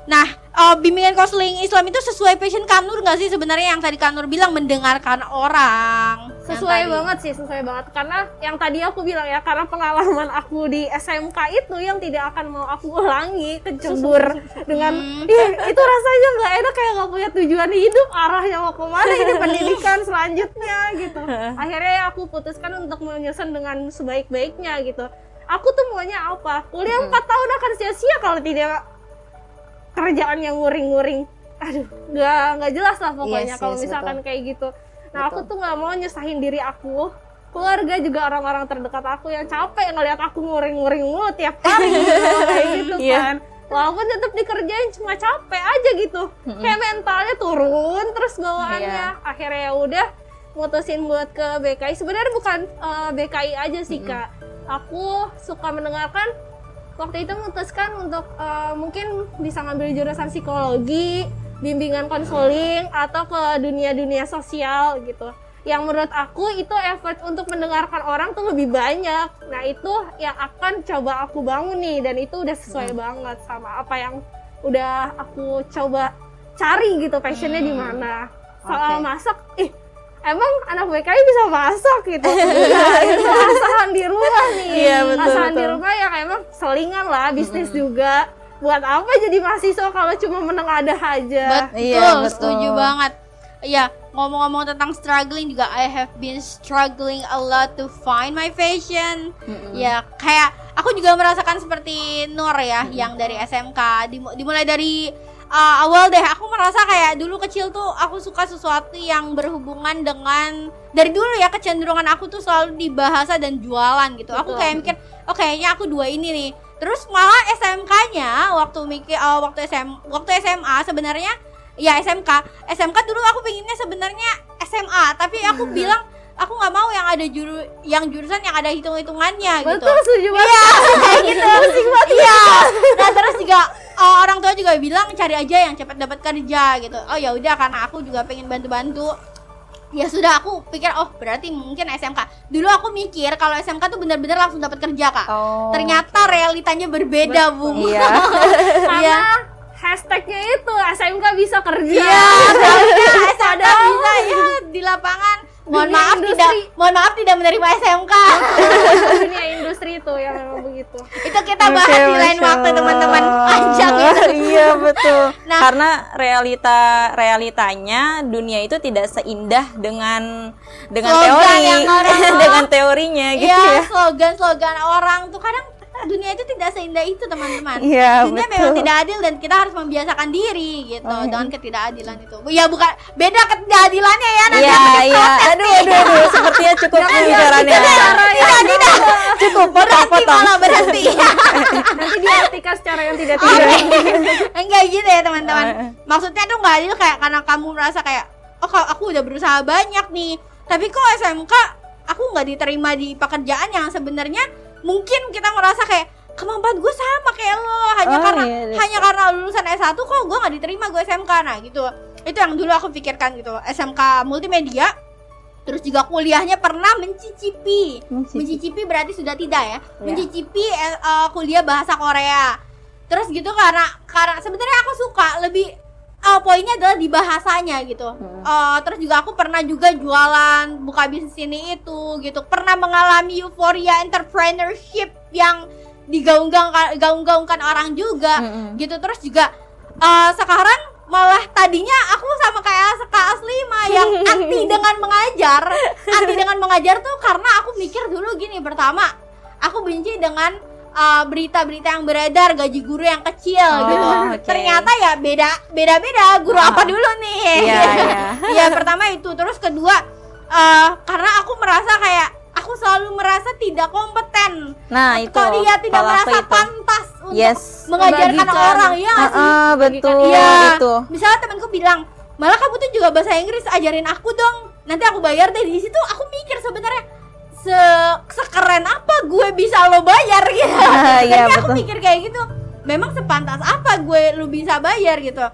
Nah, eh, bimbingan konseling Islam itu sesuai passion Kak Nur nggak sih sebenarnya yang tadi Kak Nur bilang mendengarkan orang. Sesuai banget sih, sesuai banget. Karena yang tadi aku bilang ya karena pengalaman aku di SMK itu yang tidak akan mau aku ulangi kecebur dengan Hmm. "Ih, itu rasanya nggak enak kayak nggak punya tujuan hidup arahnya mau ke mana ini pendidikan selanjutnya gitu. Akhirnya ya aku putuskan untuk menyusun dengan sebaik-baiknya gitu. Aku tuh maunya apa? Kuliah empat tahun akan sia-sia kalau tidak kerjaan yang nguring-nguring. Aduh nggak nggak jelas lah pokoknya Yes, kalau yes, misalkan betul. kayak gitu. Nah aku tuh nggak mau nyusahin diri aku. Keluarga juga orang-orang terdekat aku yang capek ngeliat aku nguring-nguring mulu tiap hari gitu, kayak gitu Iya. kan. Walaupun tetap dikerjain cuma capek aja gitu. Kayak mentalnya turun terus bawaannya. Iya. akhirnya ya udah mutusin buat ke BKI sebenarnya bukan eh, BKI aja sih kak. Aku suka mendengarkan waktu itu memutuskan untuk eh, mungkin bisa ngambil jurusan psikologi bimbingan konseling atau ke dunia-dunia sosial gitu. Yang menurut aku itu effort untuk mendengarkan orang tuh lebih banyak. Nah itu yang akan coba aku bangun nih dan itu udah sesuai banget sama apa yang udah aku coba cari gitu passionnya di mana. Soal Oke. masak ih emang anak BKI bisa masak gitu Enggak, itu asahan di rumah nih Iya, betul, asahan di betul. rumah yang emang selingan lah bisnis juga buat apa jadi mahasiswa kalau cuma meneng ada aja Betul, Iya, betul. setuju banget. Iya, ngomong-ngomong tentang struggling juga I have been struggling a lot to find my fashion. Ya, kayak aku juga merasakan seperti Nur ya, yang dari SMK Dimu- dimulai dari uh, awal deh aku merasa kayak dulu kecil tuh aku suka sesuatu yang berhubungan dengan dari dulu ya kecenderungan aku tuh selalu di bahasa dan jualan gitu. Aku Betul. kayak mikir, oh kayaknya aku dua ini nih. Terus malah SMK-nya waktu mikir uh, waktu SM waktu SMA sebenarnya ya SMK SMK dulu aku pengennya sebenarnya SMA tapi aku bilang aku nggak mau yang ada juru yang jurusan yang ada hitung hitungannya gitu. Betul setuju banget. Iya kayak gitu. iya. Nah terus juga uh, orang tua juga bilang cari aja yang cepat dapat kerja gitu. Oh ya udah karena aku juga pengen bantu bantu ya sudah aku pikir oh berarti mungkin SMK dulu aku mikir kalau SMK tuh benar-benar langsung dapat kerja kak. Oh. ternyata realitanya berbeda bung. Iya. karena hashtagnya itu SMK bisa kerja. Iya, SMK bisa ya di lapangan. Mohon Dunia maaf industri. tidak, mohon maaf tidak menerima SMK. dunia industri itu yang memang begitu Itu kita bahas di lain waktu teman-teman. Panjang itu. iya betul. Nah. Karena realita realitanya dunia itu tidak seindah dengan dengan Slogan teori, yang orang- dengan teorinya gitu Iya, ya. slogan-slogan orang tuh kadang dunia itu tidak seindah itu teman-teman. Iya, dunia betul. memang tidak adil dan kita harus membiasakan diri gitu Oh, iya. dengan ketidakadilan itu. Ya bukan beda ketidakadilannya ya nanti Iya, iya. diprotes Aduh, nih. aduh, aduh. Sepertinya cukup pembicaranya. Tidak, tidak. Cukup, Berhenti potong-potong. malah berhenti. nanti diartikan secara yang tidak tidak Enggak gitu ya teman-teman. Maksudnya tuh nggak adil kayak karena kamu merasa kayak oh aku udah berusaha banyak nih, tapi kok SMK aku nggak diterima di pekerjaan yang sebenarnya mungkin kita merasa kayak kemampuan gue sama kayak lo hanya Oh, karena iya, iya. hanya karena lulusan S1 kok gue nggak diterima gue SMK nah gitu. Itu yang dulu aku pikirkan gitu. SMK multimedia terus juga kuliahnya pernah mencicipi. Mencicipi. Berarti sudah tidak ya. Iya. mencicipi eh, kuliah bahasa Korea. Terus gitu karena karena sebenarnya aku suka lebih uh, poinnya adalah di bahasanya gitu Hmm. Uh, terus juga aku pernah juga jualan buka bisnis ini itu gitu pernah mengalami euforia entrepreneurship yang digaung-gaungkan gaung-gaungkan orang juga Mm-mm. gitu terus juga uh, sekarang malah tadinya aku sama kayak Kak Aslima yang anti dengan mengajar anti dengan mengajar tuh karena aku mikir dulu gini pertama aku benci dengan uh, berita-berita yang beredar gaji guru yang kecil Oh, gitu oke. ternyata ya beda beda beda guru Oh. apa dulu nih Iya, iya. Iya, pertama itu terus kedua eh karena aku merasa kayak aku selalu merasa tidak kompeten Nah, itu. kalau dia tidak merasa itu. pantas untuk Yes. mengajarkan Membagikan. orang ya sih Heeh, betul Iya. itu. misalnya temanku bilang malah kamu tuh juga bahasa Inggris ajarin aku dong nanti aku bayar deh di situ aku mikir sebenarnya se sekeren apa gue bisa lo bayar gitu. Ah, iya, Jadi aku betul. mikir kayak gitu memang sepantas apa gue lu bisa bayar? gitu.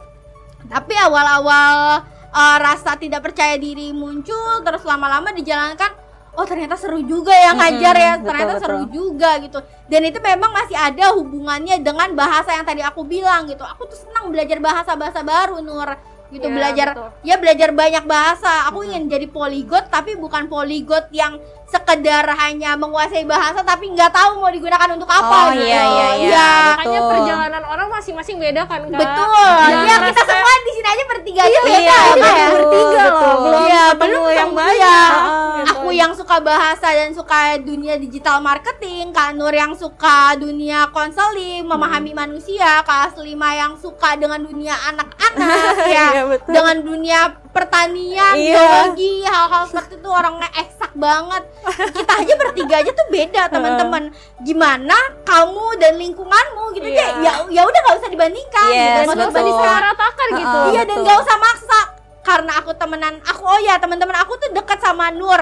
Tapi awal-awal uh, rasa tidak percaya diri muncul terus lama-lama dijalankan oh ternyata seru juga ya ngajar ya Mm-mm, ternyata betul, seru betul. juga gitu. Dan itu memang masih ada hubungannya dengan bahasa yang tadi aku bilang gitu. Aku tuh senang belajar bahasa bahasa baru Nur gitu. Iya, belajar betul. ya belajar banyak bahasa. Aku ingin jadi poligot tapi bukan poligot yang sekedar hanya menguasai bahasa tapi nggak tahu mau digunakan untuk apa Oh, gitu iya, iya, iya. Ya, Makanya Betul. perjalanan orang masing-masing beda kan kak betul Jangan ya kita kayak- semua di sini aja bertiga aja beda Iya, ya, betul, ya. bertiga loh, betul. belum Iya, belum yang banyak. ya. Aku yang suka bahasa dan suka dunia digital marketing, Kak Nur yang suka dunia konseling, memahami manusia, Kak Aslima yang suka dengan dunia anak-anak ya. Iya, betul. dengan dunia pertanian, Iya. biologi, hal-hal seperti itu orangnya eksak banget. Kita aja bertiga aja tuh beda, teman-teman. Gimana kamu dan lingkunganmu gitu Iya. aja. Ya ya udah nggak usah dibandingkan Yes, gitu. Dan Nggak gak usah disamaratakan gitu Heeh. Iya dan betul. gak usah maksa karena aku temenan aku oh ya teman-teman aku tuh dekat sama Nur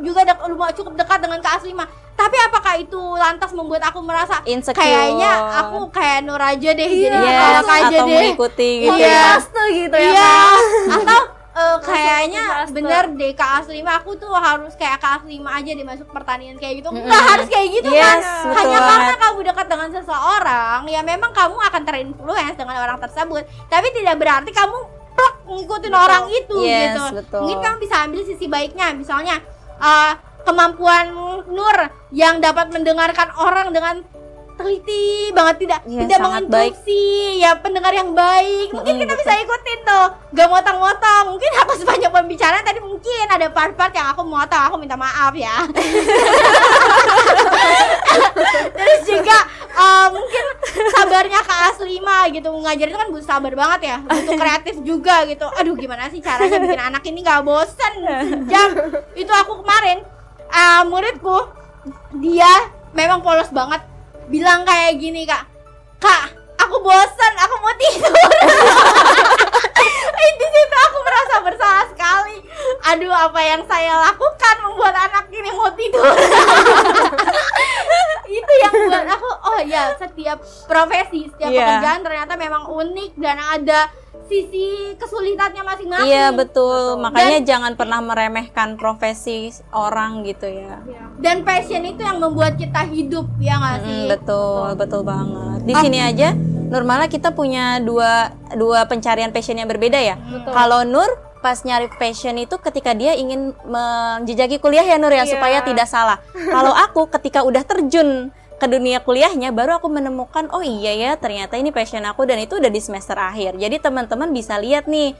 juga dek, lumayan cukup dekat dengan Kak Aslima tapi apakah itu lantas membuat aku merasa Insecure. kayaknya aku kayak Nur aja deh jadi yes, nolak aja atau deh mengikuti gitu Iya. ya. Paste gitu ya iya Kak. atau eh, kayaknya bener deh Aslima aku tuh harus kayak Kak Aslima aja deh masuk pertanian kayak gitu. Nggak harus kayak gitu Yes, kan betul hanya karena kamu dekat dengan seseorang ya memang kamu akan terinfluence dengan orang tersebut. Tapi tidak berarti kamu plek ngikutin orang itu Yes, gitu. betul. mungkin kamu bisa ambil sisi baiknya. Misalnya eh, kemampuan Nur yang dapat mendengarkan orang dengan teliti banget tidak Iya, tidak sangat menginterupsi. ya pendengar yang baik. Mungkin kita bisa ikutin tuh gak motong-motong. Mungkin aku sepanjang pembicaraan tadi mungkin ada part-part yang aku motong aku minta maaf ya. Terus juga eh, mungkin sabarnya Kak Aslima gitu. Ngajar itu kan butuh sabar banget ya. Butuh kreatif juga gitu. Aduh gimana sih caranya bikin anak ini gak bosen? Sejam itu aku kemarin eh, muridku dia memang polos banget bilang kayak gini kak. Kak aku bosen aku mau tidur. Eh, di situ aku merasa bersalah sekali. Aduh apa yang saya lakukan membuat anak ini mau tidur? Itu yang buat aku oh ya setiap profesi setiap Iya. pekerjaan ternyata memang unik dan ada sisi kesulitannya masing-masing Iya betul, makanya jangan pernah meremehkan profesi orang gitu ya. Iya. dan passion itu yang membuat kita hidup ya nggak sih Mm, betul, betul banget. Di sini aja Nurmala kita punya dua dua pencarian passion yang berbeda ya. Betul. Kalau Nur pas nyari passion itu ketika dia ingin menjejaki kuliah ya Nur ya Iya. supaya tidak salah. Kalau aku ketika udah terjun ke dunia kuliahnya baru aku menemukan oh iya ya ternyata ini passion aku dan itu udah di semester akhir. Jadi teman-teman bisa lihat nih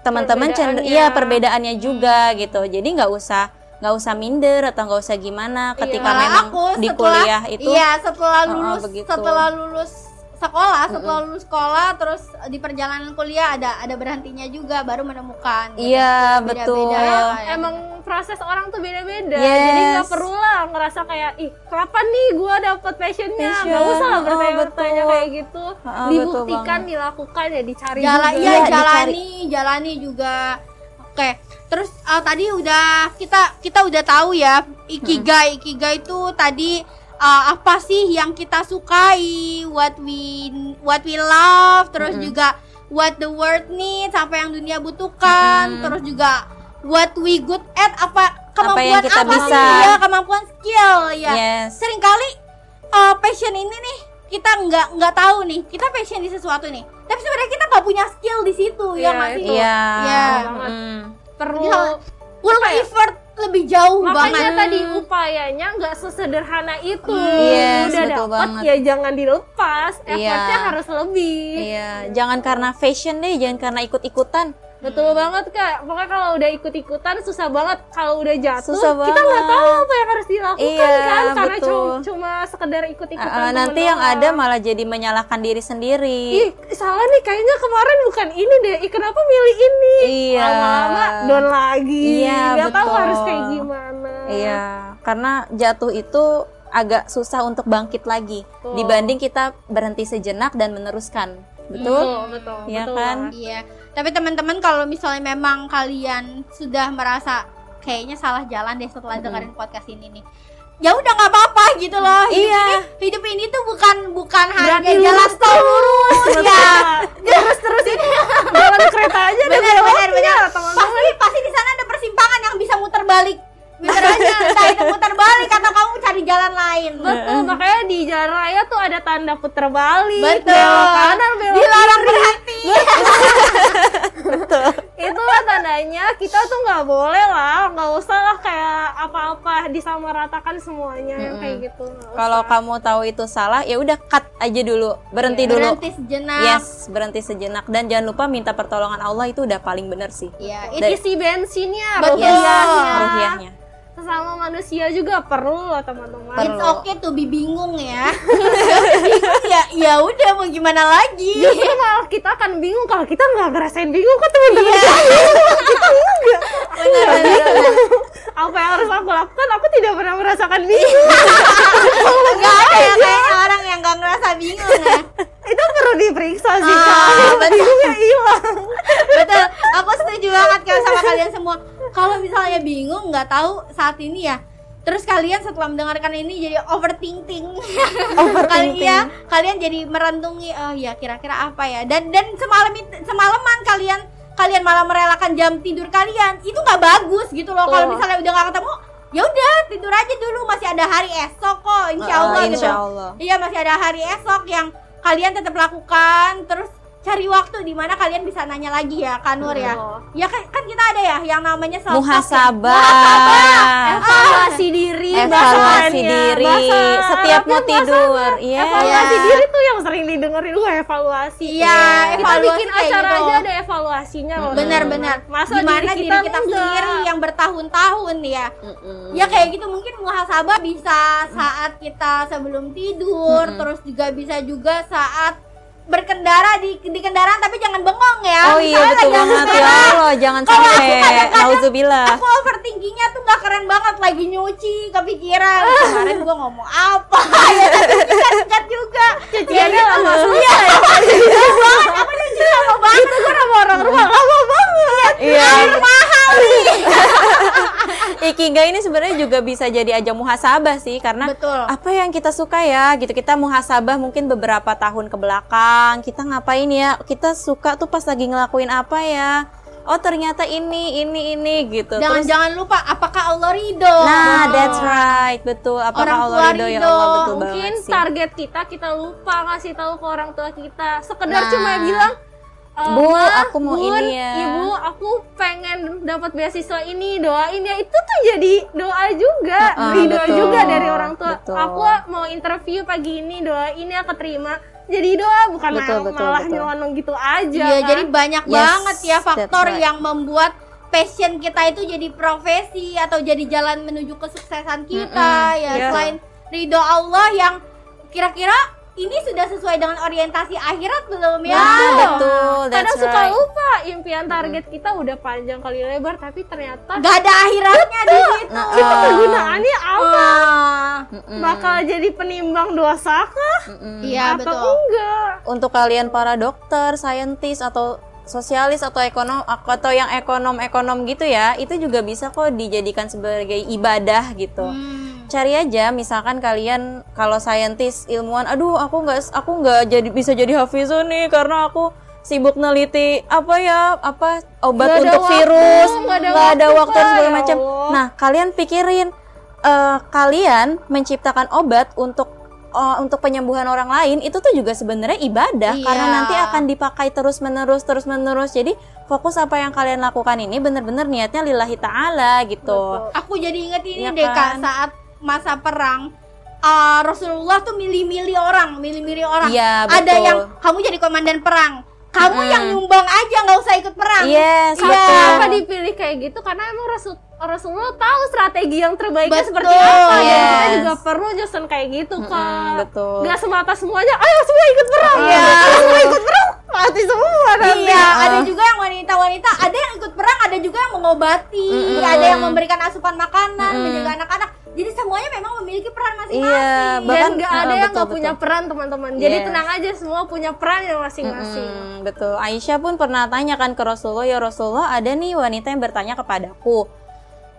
teman-teman cender- Perbedaannya. iya perbedaannya juga gitu. Jadi nggak usah nggak usah minder atau nggak usah gimana ketika Malah memang aku di setelah- kuliah itu iya setelah Oh, lulus begitu. setelah lulus sekolah setelah lulus sekolah terus di perjalanan kuliah ada ada berhentinya juga baru menemukan gitu. Iya betul. ya. Emang proses orang tuh beda-beda, Yes. jadi nggak perlu lah ngerasa kayak ih kapan nih gue dapet passionnya, Passion, nggak usah lah oh, bertanya-bertanya betul. kayak gitu, betul dibuktikan, dilakukan ya dicari Jala, juga. iya Iya, jalani jalani juga oke terus ah, tadi udah kita kita udah tahu ya ikigai ikigai itu tadi ah, apa sih yang kita sukai what we what we love terus Mm-mm. juga what the world needs apa yang dunia butuhkan Mm-mm. terus juga what we good at apa kemampuan yang kita apa bisa. sih ya kemampuan skill ya Yes. sering kali uh, passion ini nih kita nggak nggak tahu nih kita passion di sesuatu nih tapi sebenarnya kita nggak punya skill di situ Iya, ya nggak sih itu. Iya. Iya. banget. Mm. perlu Iya. perlu Apa ya? effort lebih jauh makanya banget tadi upayanya nggak sesederhana itu Yes, udah betul dapet banget. ya jangan dilepas Iya. effortnya harus lebih Iya, jangan karena fashion deh, jangan karena ikut-ikutan. Betul banget kak pokoknya kalau udah ikut-ikutan susah banget kalau udah jatuh Susah kita nggak banget. tahu apa yang harus dilakukan Iya, kan karena betul. cuma, sekedar ikut-ikutan Uh, uh, nanti yang doang. ada malah jadi menyalahkan diri sendiri. Ih, salah nih kayaknya kemarin bukan ini deh. Ih, kenapa milih ini? Iya. Lama-lama down lagi. Iya, Nggak tahu harus kayak gimana. Iya, karena jatuh itu agak susah untuk bangkit lagi Betul. dibanding kita berhenti sejenak dan meneruskan. Betul? Betul, betul. Iya betul kan? banget. Iya, tapi teman-teman kalau misalnya memang kalian sudah merasa kayaknya salah jalan deh setelah dengerin podcast ini nih. Ya udah nggak apa-apa gitu loh. Hidup Iya. ini, hidup ini tuh bukan bukan hanya jalan lurus tol lurus ya. Terus terus ini jalan kereta aja beloknya, benar. teman-teman. Pasti pasti di sana ada persimpangan yang bisa muter balik. Bener aja, entah itu muter balik atau kamu cari jalan lain. Betul, makanya di jalan raya tuh ada tanda puter balik. Betul. Belok kanan, belok Dilarang kiri. berhenti. Itulah tandanya kita tuh nggak boleh lah, nggak usah lah kayak apa-apa disamaratakan semuanya yang kayak gitu. Kalau kamu tahu itu salah, ya udah cut aja dulu, berhenti dulu. Berhenti sejenak. Yes, berhenti sejenak dan jangan lupa minta pertolongan Allah itu udah paling bener sih. Iya, Dari- isi bensinnya, Betul. rupiahnya. Sesama manusia juga perlu loh teman-teman. It's okay tuh be bingung ya. bingung ya, ya udah mau gimana lagi. Justru malah kita akan bingung kalau kita nggak ngerasain bingung kok teman-teman. Benar, benar, benar. Apa yang harus aku lakukan? Aku tidak pernah merasakan bingung. Gak ada ya kayak orang yang gak ngerasa bingung ya. Perlu diperiksa sih Ah, kak. Bingungnya hilang. Betul, aku setuju banget kalau sama kalian semua. Kalau misalnya bingung nggak tahu saat ini ya, terus kalian setelah mendengarkan ini jadi overthinking. kalian ya, kalian jadi merentungi, oh ya kira-kira apa ya? Dan dan semalam semalaman kalian kalian malah merelakan jam tidur kalian, itu nggak bagus gitu loh. Kalau misalnya udah nggak ketemu, ya udah tidur aja dulu, masih ada hari esok kok, insya Allah Uh, gitu. insya Allah. Iya masih ada hari esok yang kalian tetap lakukan terus cari waktu di mana kalian bisa nanya lagi ya Kanur ya. Betul. Ya kan, kan kita ada ya yang namanya self Muhasabah. Evaluasi diri, Evaluasi bahasannya. diri Bahasa setiap mau Arabnya tidur. Iya. Evaluasi Iya. diri tuh yang sering didengerin wah evaluasi. Iya, Kita evaluasi bikin kayak acara gitu. aja ada evaluasinya loh. Benar-benar. Masa Gimana diri diri kita, kita, sendiri yang bertahun-tahun ya. Mm-mm. Ya kayak gitu mungkin muhasabah bisa saat kita sebelum tidur, terus juga bisa juga saat berkendara di di kendaraan tapi jangan bengong ya. Oh iya Misalnya betul banget ya Allah, jangan Kalau aku sampai nauzubillah. Aku overthinkingnya tuh gak keren banget lagi nyuci kepikiran kemarin gua ngomong apa ya tapi cut juga Cuciannya Ya, lama selesai. Iya banget aku nyuci lama banget. Itu kan sama orang rumah. Lama banget. Iya. mahal nih. Ikigai ini sebenarnya juga bisa jadi ajang muhasabah sih karena betul. apa yang kita suka ya gitu. Kita muhasabah mungkin beberapa tahun ke belakang kita ngapain ya? Kita suka tuh pas lagi ngelakuin apa ya oh ternyata ini ini ini gitu jangan Terus- jangan lupa apakah Allah ridho nah that's right betul apakah Orang Allah ridho ya. Allah betul Mungkin banget sih target kita kita lupa ngasih tahu ke orang tua kita. Sekedar Nah. cuma bilang "Eh, Bu, Ma, aku mau Bun, ini ya." Ibu, aku pengen dapat beasiswa ini, doain ya. Itu tuh jadi doa juga, Heeh, ridho betul, juga dari orang tua. betul. Aku mau interview pagi ini, doain ya keterima. Jadi doa bukan Betul, mal- betul, malah betul. nyelonong gitu aja. Iya, kan? jadi banyak Yes, banget ya faktor right. yang membuat passion kita itu jadi profesi atau jadi jalan menuju kesuksesan kita ya Iya. selain ridho Allah yang kira-kira ini sudah sesuai dengan orientasi akhirat belum ya? Nah, betul kadang that's suka right lupa impian target kita udah panjang kali lebar tapi ternyata Gak ada akhiratnya di situ. Nah, itu kegunaannya apa Ah, Mm-mm. bakal jadi penimbang dosa kah. Iya atau betul. enggak untuk kalian para dokter, saintis atau sosialis atau ekonom atau yang ekonom-ekonom gitu ya, itu juga bisa kok dijadikan sebagai ibadah gitu. Hmm. Cari aja misalkan kalian kalau saintis ilmuwan, aduh aku nggak aku nggak jadi bisa jadi hafizun nih karena aku sibuk neliti apa ya apa obat ada untuk waktu, virus nggak ada ada waktu, segala ya macam nah kalian pikirin eh, kalian menciptakan obat untuk oh, untuk penyembuhan orang lain itu tuh juga sebenarnya ibadah Iya. karena nanti akan dipakai terus menerus terus menerus jadi fokus apa yang kalian lakukan ini bener-bener niatnya lillahi taala gitu Betul. Aku jadi inget ini Iya deh kak kan? saat masa perang uh, Rasulullah tuh milih-milih orang, milih-milih orang. Iya, Ada yang kamu jadi komandan perang, kamu Mm-mm. yang nyumbang aja nggak usah ikut perang. yes Iya. betul. Kenapa dipilih kayak gitu? Karena emang Rasul Rasulullah tahu strategi yang terbaiknya Betul, seperti apa. Dan kita yes. juga perlu Jason kayak gitu kak. betul. Gak semata semuanya. Ayo semua ikut perang. Iya. Ayo semua ikut perang. Mati semua nanti. Iya, Ah. ada juga yang wanita-wanita, ada yang ikut perang, ada juga yang mengobati, Mm-mm. ada yang memberikan asupan makanan, Mm-mm. menjaga anak-anak. Jadi semuanya memang memiliki peran masing-masing. Iya, Dan bahkan gak ada uh, yang betul, gak punya betul. peran teman-teman. Jadi Yes. tenang aja semua punya peran yang masing-masing. Mm-mm, betul. Aisyah pun pernah tanya kan ke Rasulullah, ya Rasulullah ada nih wanita yang bertanya kepadaku,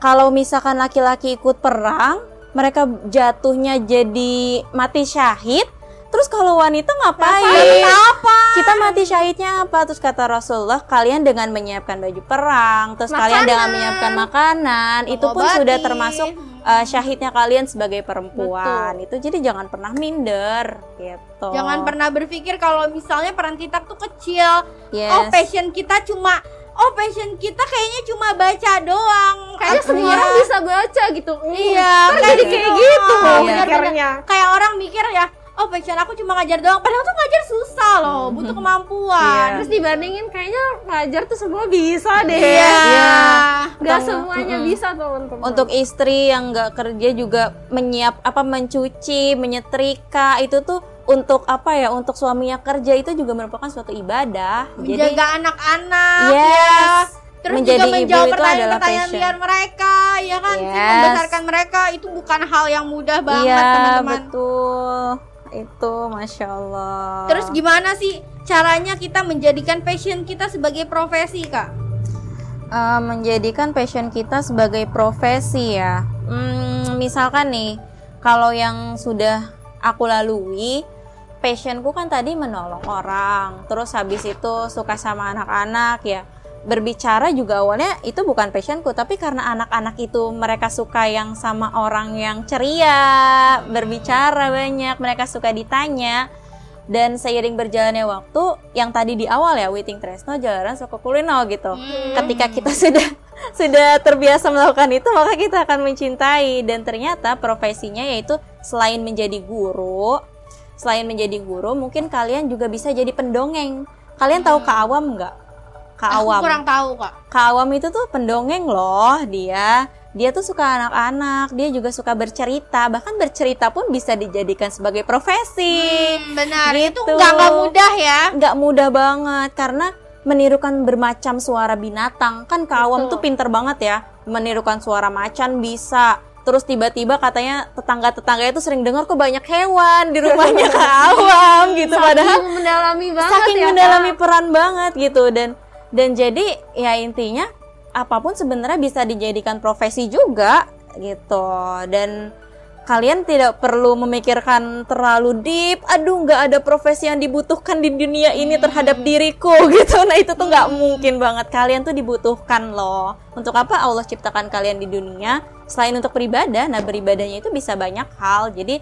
kalau misalkan laki-laki ikut perang, mereka jatuhnya jadi mati syahid, terus kalau wanita ngapain? Apa? Kita mati syahidnya apa? Terus kata Rasulullah, kalian dengan menyiapkan baju perang, terus kalian dengan Makanan. menyiapkan makanan, itu pun sudah termasuk uh, syahidnya kalian sebagai perempuan. Itu jadi jangan pernah minder gitu. Jangan pernah berpikir kalau misalnya peran kita tuh kecil. Yes. Oh, passion kita cuma oh passion kita kayaknya cuma baca doang. Kayaknya semua Iya. orang bisa baca gitu. Hmm, Iya, ntar jadi kayak gitu. Iya. Bener-bener. mikirnya. Kayak orang mikir ya, oh passion aku cuma ngajar doang. Padahal tuh ngajar susah loh, butuh kemampuan. Iya. Terus dibandingin kayaknya ngajar tuh semua bisa deh. Iya. Gak Atau- semuanya Mm-mm. bisa teman-teman. Untuk istri yang nggak kerja juga menyiap apa mencuci, menyetrika itu tuh untuk apa ya? Untuk suaminya kerja itu juga merupakan suatu ibadah. Jadi menjaga anak-anak Yes. ya. Terus Menjadi juga menjawab pertanyaan-pertanyaan liar mereka, ya kan? Yes. membesarkan mereka itu bukan hal yang mudah banget, iya teman-teman. betul. Itu masya Allah. Terus gimana sih caranya kita menjadikan passion kita sebagai profesi, Kak? Eh, menjadikan passion kita sebagai profesi ya. Hmm, misalkan nih, kalau yang sudah aku lalui, passionku kan tadi menolong orang. Terus habis itu suka sama anak-anak ya. Berbicara juga awalnya itu bukan passionku, tapi karena anak-anak itu mereka suka yang sama orang yang ceria, berbicara banyak, mereka suka ditanya. Dan seiring berjalannya waktu, yang tadi di awal ya, Witing Tresno, Jalaran Soko Kulino gitu ketika kita sudah sudah terbiasa melakukan itu maka kita akan mencintai dan ternyata profesinya yaitu selain menjadi guru selain menjadi guru mungkin kalian juga bisa jadi pendongeng. Kalian tahu Kak Awam nggak? Kak Aku Awam kurang tahu, Kak. Kak Awam itu tuh pendongeng loh dia. Dia tuh suka anak-anak dia juga suka bercerita. Bahkan bercerita pun bisa dijadikan sebagai profesi. Hmm, benar, itu Gitu. nggak nggak mudah ya. nggak mudah banget karena menirukan bermacam suara binatang. Kan Kak Awam tuh pinter banget ya menirukan suara macan bisa terus tiba-tiba katanya tetangga-tetangga itu sering dengar kok banyak hewan di rumahnya Kak? Awam gitu. Padahal Saking mendalami banget saking ya, mendalami Kak. peran banget gitu. Dan dan jadi ya intinya apa pun sebenarnya bisa dijadikan profesi juga gitu. Dan kalian tidak perlu memikirkan terlalu deep. Aduh nggak ada profesi yang dibutuhkan di dunia ini terhadap diriku gitu. Nah itu tuh nggak mungkin banget. Kalian tuh dibutuhkan loh. Untuk apa Allah ciptakan kalian di dunia? Selain untuk beribadah nah beribadahnya itu bisa banyak hal. Jadi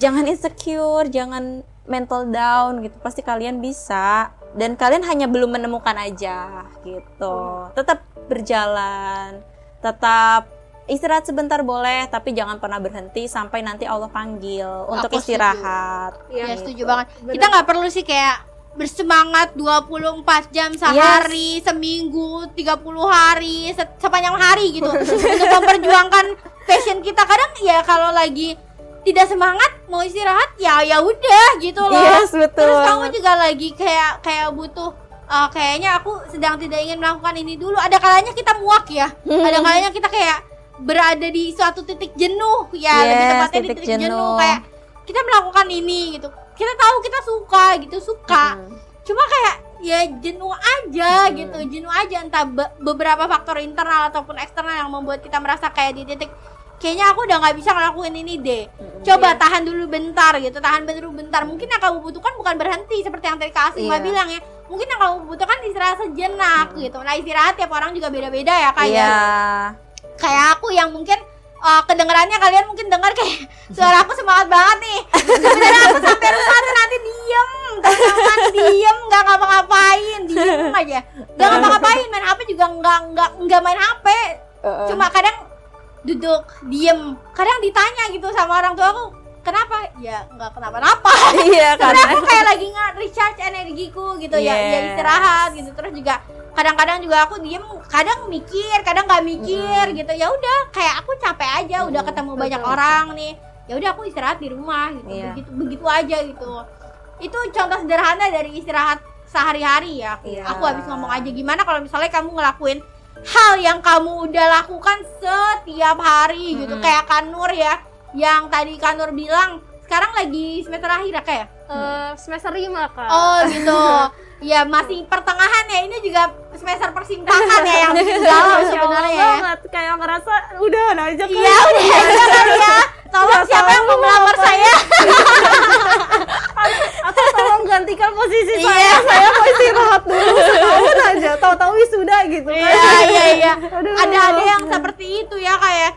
jangan insecure jangan mental down gitu. Pasti kalian bisa. Dan kalian hanya belum menemukan aja gitu. Tetap berjalan tetap istirahat sebentar boleh tapi jangan pernah berhenti sampai nanti Allah panggil untuk Aku setuju. istirahat Ya, Iya, setuju gitu. banget. Bener. Kita nggak perlu sih kayak bersemangat 24 jam sehari, seminggu, 30 hari, se- sepanjang hari gitu untuk memperjuangkan passion kita. Kadang ya kalau lagi tidak semangat mau istirahat ya ya udah gitu loh. yes betul Terus kamu juga lagi kayak kayak butuh eh, kayaknya aku sedang tidak ingin melakukan ini dulu. Ada kalanya kita muak ya. Ada kalanya kita kayak berada di suatu titik jenuh ya, lebih Yes, tepatnya di titik titik jenuh. jenuh. kayak kita melakukan ini gitu. Kita tahu kita suka gitu, suka. Mm. Cuma kayak ya jenuh aja Hmm. gitu, jenuh aja entah be- beberapa faktor internal ataupun eksternal yang membuat kita merasa kayak di titik kayaknya aku udah nggak bisa ngelakuin ini deh. Coba Iya. tahan dulu bentar gitu, tahan dulu bentar. Mungkin yang kamu butuhkan bukan berhenti seperti yang tadi Kak Asima Iya. bilang ya. Mungkin yang kamu butuhkan istirahat sejenak gitu. Nah istirahat tiap orang juga beda-beda ya kayak iya kayak aku yang mungkin uh, kedengerannya kalian mungkin dengar kayak suara aku semangat banget nih. Sebenarnya aku sampai rumah tuh nanti diem. Teman-teman diem nggak ngapa-ngapain. Diem aja. Nggak ngapa-ngapain main HP juga nggak nggak nggak main HP cuma kadang duduk diem. Kadang ditanya gitu sama orang tua aku kenapa? Ya nggak kenapa-napa. Iya karena aku kayak lagi nge-recharge energiku gitu ya ya Yes. istirahat gitu. Terus juga kadang-kadang juga aku diem kadang mikir kadang nggak mikir gitu ya udah kayak aku capek aja udah Mm-mm. ketemu banyak Betul. orang nih ya udah aku istirahat di rumah gitu Iya. begitu begitu aja gitu itu contoh sederhana dari istirahat sehari-hari ya aku, Iya. aku habis ngomong aja gimana kalau misalnya kamu ngelakuin hal yang kamu udah lakukan setiap hari gitu Mm-mm. kayak Kanur ya yang tadi Kanur bilang sekarang lagi semester akhir ya kayak Eh, semester 5 kak Oh gitu. Ya masih pertengahan ya. Ini juga semester persimpangan ya yang bikin galau sebenarnya ya. banget kayak ngerasa udah aja kan Iya udah aja kali ya. Tolong siapa yang mau melamar saya? atau tolong gantikan posisi Iya. saya saya mau istirahat dulu setahun aja tahu-tahu wisuda gitu kan Iya iya iya. Ada ada yang seperti itu ya kayak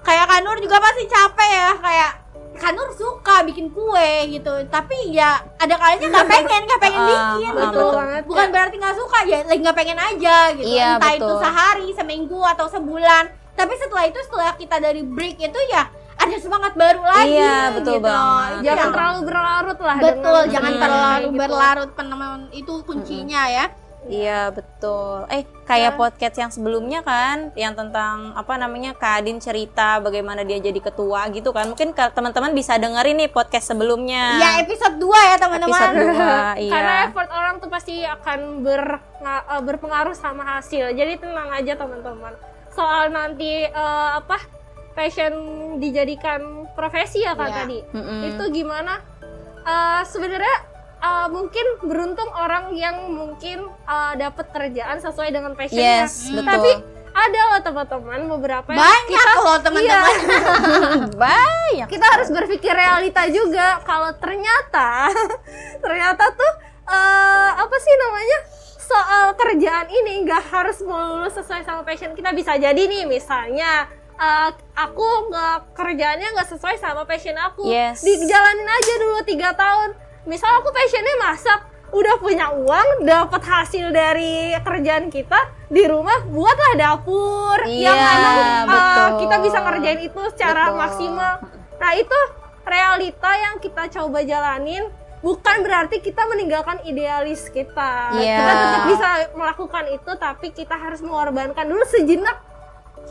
kayak Kanur juga pasti capek ya kayak Kanur suka bikin kue gitu tapi ya ada kalanya nggak pengen nggak pengen bikin ah, gitu betul banget, bukan Kak. berarti nggak suka ya lagi nggak pengen aja gitu Iya, entah itu betul. sehari seminggu atau sebulan tapi setelah itu setelah kita dari break itu ya ada semangat baru lagi Iya, betul gitu. banget. Itu jangan yang- terlalu berlarut lah betul jangan Hmm. terlalu gitu. berlarut penemuan itu kuncinya ya Iya betul. Eh kayak Nah. podcast yang sebelumnya kan, yang tentang apa namanya Kak Adin cerita bagaimana dia jadi ketua gitu kan. Mungkin teman-teman bisa dengerin nih podcast sebelumnya. ya episode 2 ya episode teman-teman dua, iya. karena effort orang tuh pasti akan ber, eh, berpengaruh sama hasil jadi tenang aja teman-teman soal nanti eh, apa passion dijadikan profesi ya Iya. kan tadi Mm-mm. itu gimana Eh, sebenarnya eh, mungkin beruntung orang yang mungkin eh, dapat kerjaan sesuai dengan passionnya Yes, Hmm. betul. tapi ada loh teman-teman beberapa yang banyak loh teman-teman banyak. kita harus berpikir realita juga kalau ternyata ternyata tuh eh, apa sih namanya soal kerjaan ini nggak harus melulu sesuai sama passion kita bisa jadi nih misalnya eh, aku nggak kerjaannya nggak sesuai sama passion aku Yes. dijalanin aja dulu tiga tahun misal aku passionnya masak udah punya uang dapat hasil dari kerjaan kita di rumah buatlah dapur yang Iya, memang eh, betul. kita bisa ngerjain itu secara Betul. maksimal nah itu realita yang kita coba jalanin bukan berarti kita meninggalkan idealis kita Iya. kita tetap bisa melakukan itu tapi kita harus mengorbankan dulu sejenak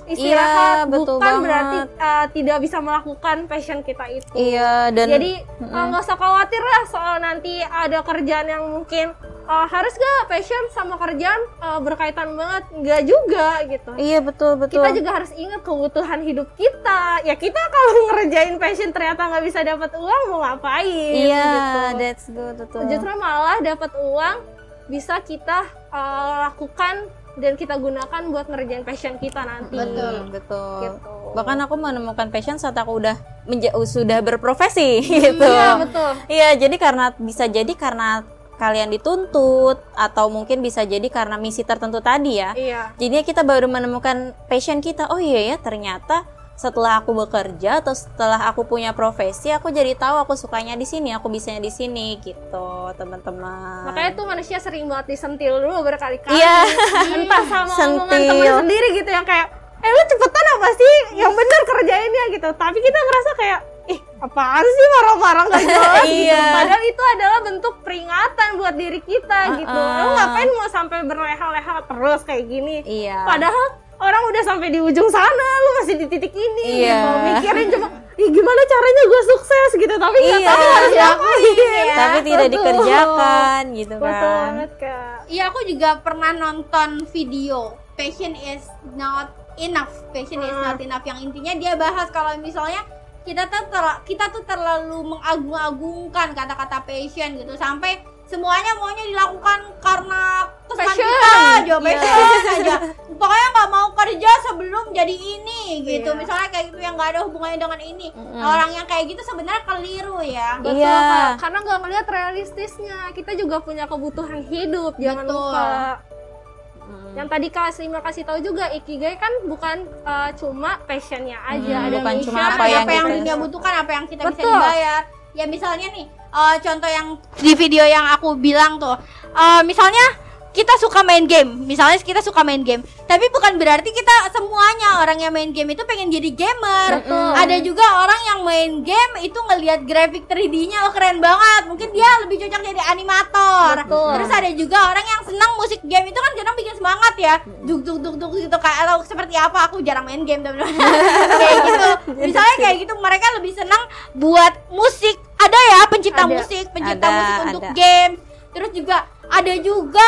istirahat Iya, betul bukan banget. berarti uh, tidak bisa melakukan passion kita itu Iya dan jadi uh, nggak usah khawatir lah soal nanti ada kerjaan yang mungkin uh, harus gak passion sama kerjaan uh, berkaitan banget nggak juga gitu iya betul betul. kita juga harus ingat kebutuhan hidup kita ya kita kalau ngerjain passion ternyata nggak bisa dapat uang mau ngapain Iya, gitu. that's good betul. justru malah dapat uang bisa kita uh, lakukan dan kita gunakan buat ngerjain passion kita nanti Betul. Betul. gitu. Bahkan aku menemukan passion saat aku udah menja- sudah berprofesi gitu. iya betul Iya, jadi karena bisa jadi karena kalian dituntut atau mungkin bisa jadi karena misi tertentu tadi ya. iya Jadinya kita baru menemukan passion kita. Oh iya ya, ternyata setelah aku bekerja atau setelah aku punya profesi, aku jadi tahu aku sukanya di sini, aku bisanya di sini gitu, teman-teman. makanya tuh manusia sering banget disentil dulu berkali-kali Iya. entah sama omongan Sentil. temen sendiri gitu yang kayak eh lu cepetan apa sih yang bener kerjainnya gitu tapi kita ngerasa kayak ih apaan sih marah-marah gak jelas gitu Iya. padahal itu adalah bentuk peringatan buat diri kita gitu Uh-uh. lu ngapain mau sampai berleha-leha terus kayak gini Iya. padahal orang udah sampai di ujung sana lu masih di titik ini Iya. gitu mikirin cuma Ih, gimana caranya gue sukses gitu tapi Iya. tahu harus ngapain Iya. Tapi tidak Betul. dikerjakan gitu betul kan. banget kak Iya aku juga pernah nonton video Passion is not enough Passion is Hmm. not enough Yang intinya dia bahas kalau misalnya kita tuh ter- kita tuh terlalu mengagung-agungkan kata-kata passion gitu sampai semuanya maunya dilakukan karena kesukaan Passion. kita aja Iya. passion aja pokoknya nggak mau kerja sebelum jadi ini gitu Iya. misalnya kayak gitu yang nggak ada hubungannya dengan ini. Nah, orang yang kayak gitu sebenarnya keliru ya Betul. Kak. Karena nggak ngeliat realistisnya. Kita juga punya kebutuhan hidup, jangan Betul. lupa. Mm. yang tadi Kak Slima kasih tahu juga ikigai kan bukan uh, cuma passionnya aja Hmm, ada bukan mission, cuma apa, apa yang apa yang dunia butuhkan apa yang kita bisa Betul. dibayar ya misalnya nih eh, contoh yang di video yang aku bilang tuh eh, misalnya kita suka main game. Misalnya kita suka main game. Tapi bukan berarti kita semuanya orang yang main game itu pengen jadi gamer. Betul. ada juga orang yang main game itu ngelihat grafik 3D-nya oh keren banget. Mungkin dia lebih cocok jadi animator. Betul. terus ada juga orang yang senang musik game itu kan kadang bikin semangat ya. Duk duk duk duk gitu kayak atau seperti apa? Aku jarang main game teman-teman. Kayak gitu. Misalnya kayak gitu mereka lebih senang buat musik. Ada ya pencipta Ada. musik pencipta Ada, musik untuk ada. game. Terus juga ada juga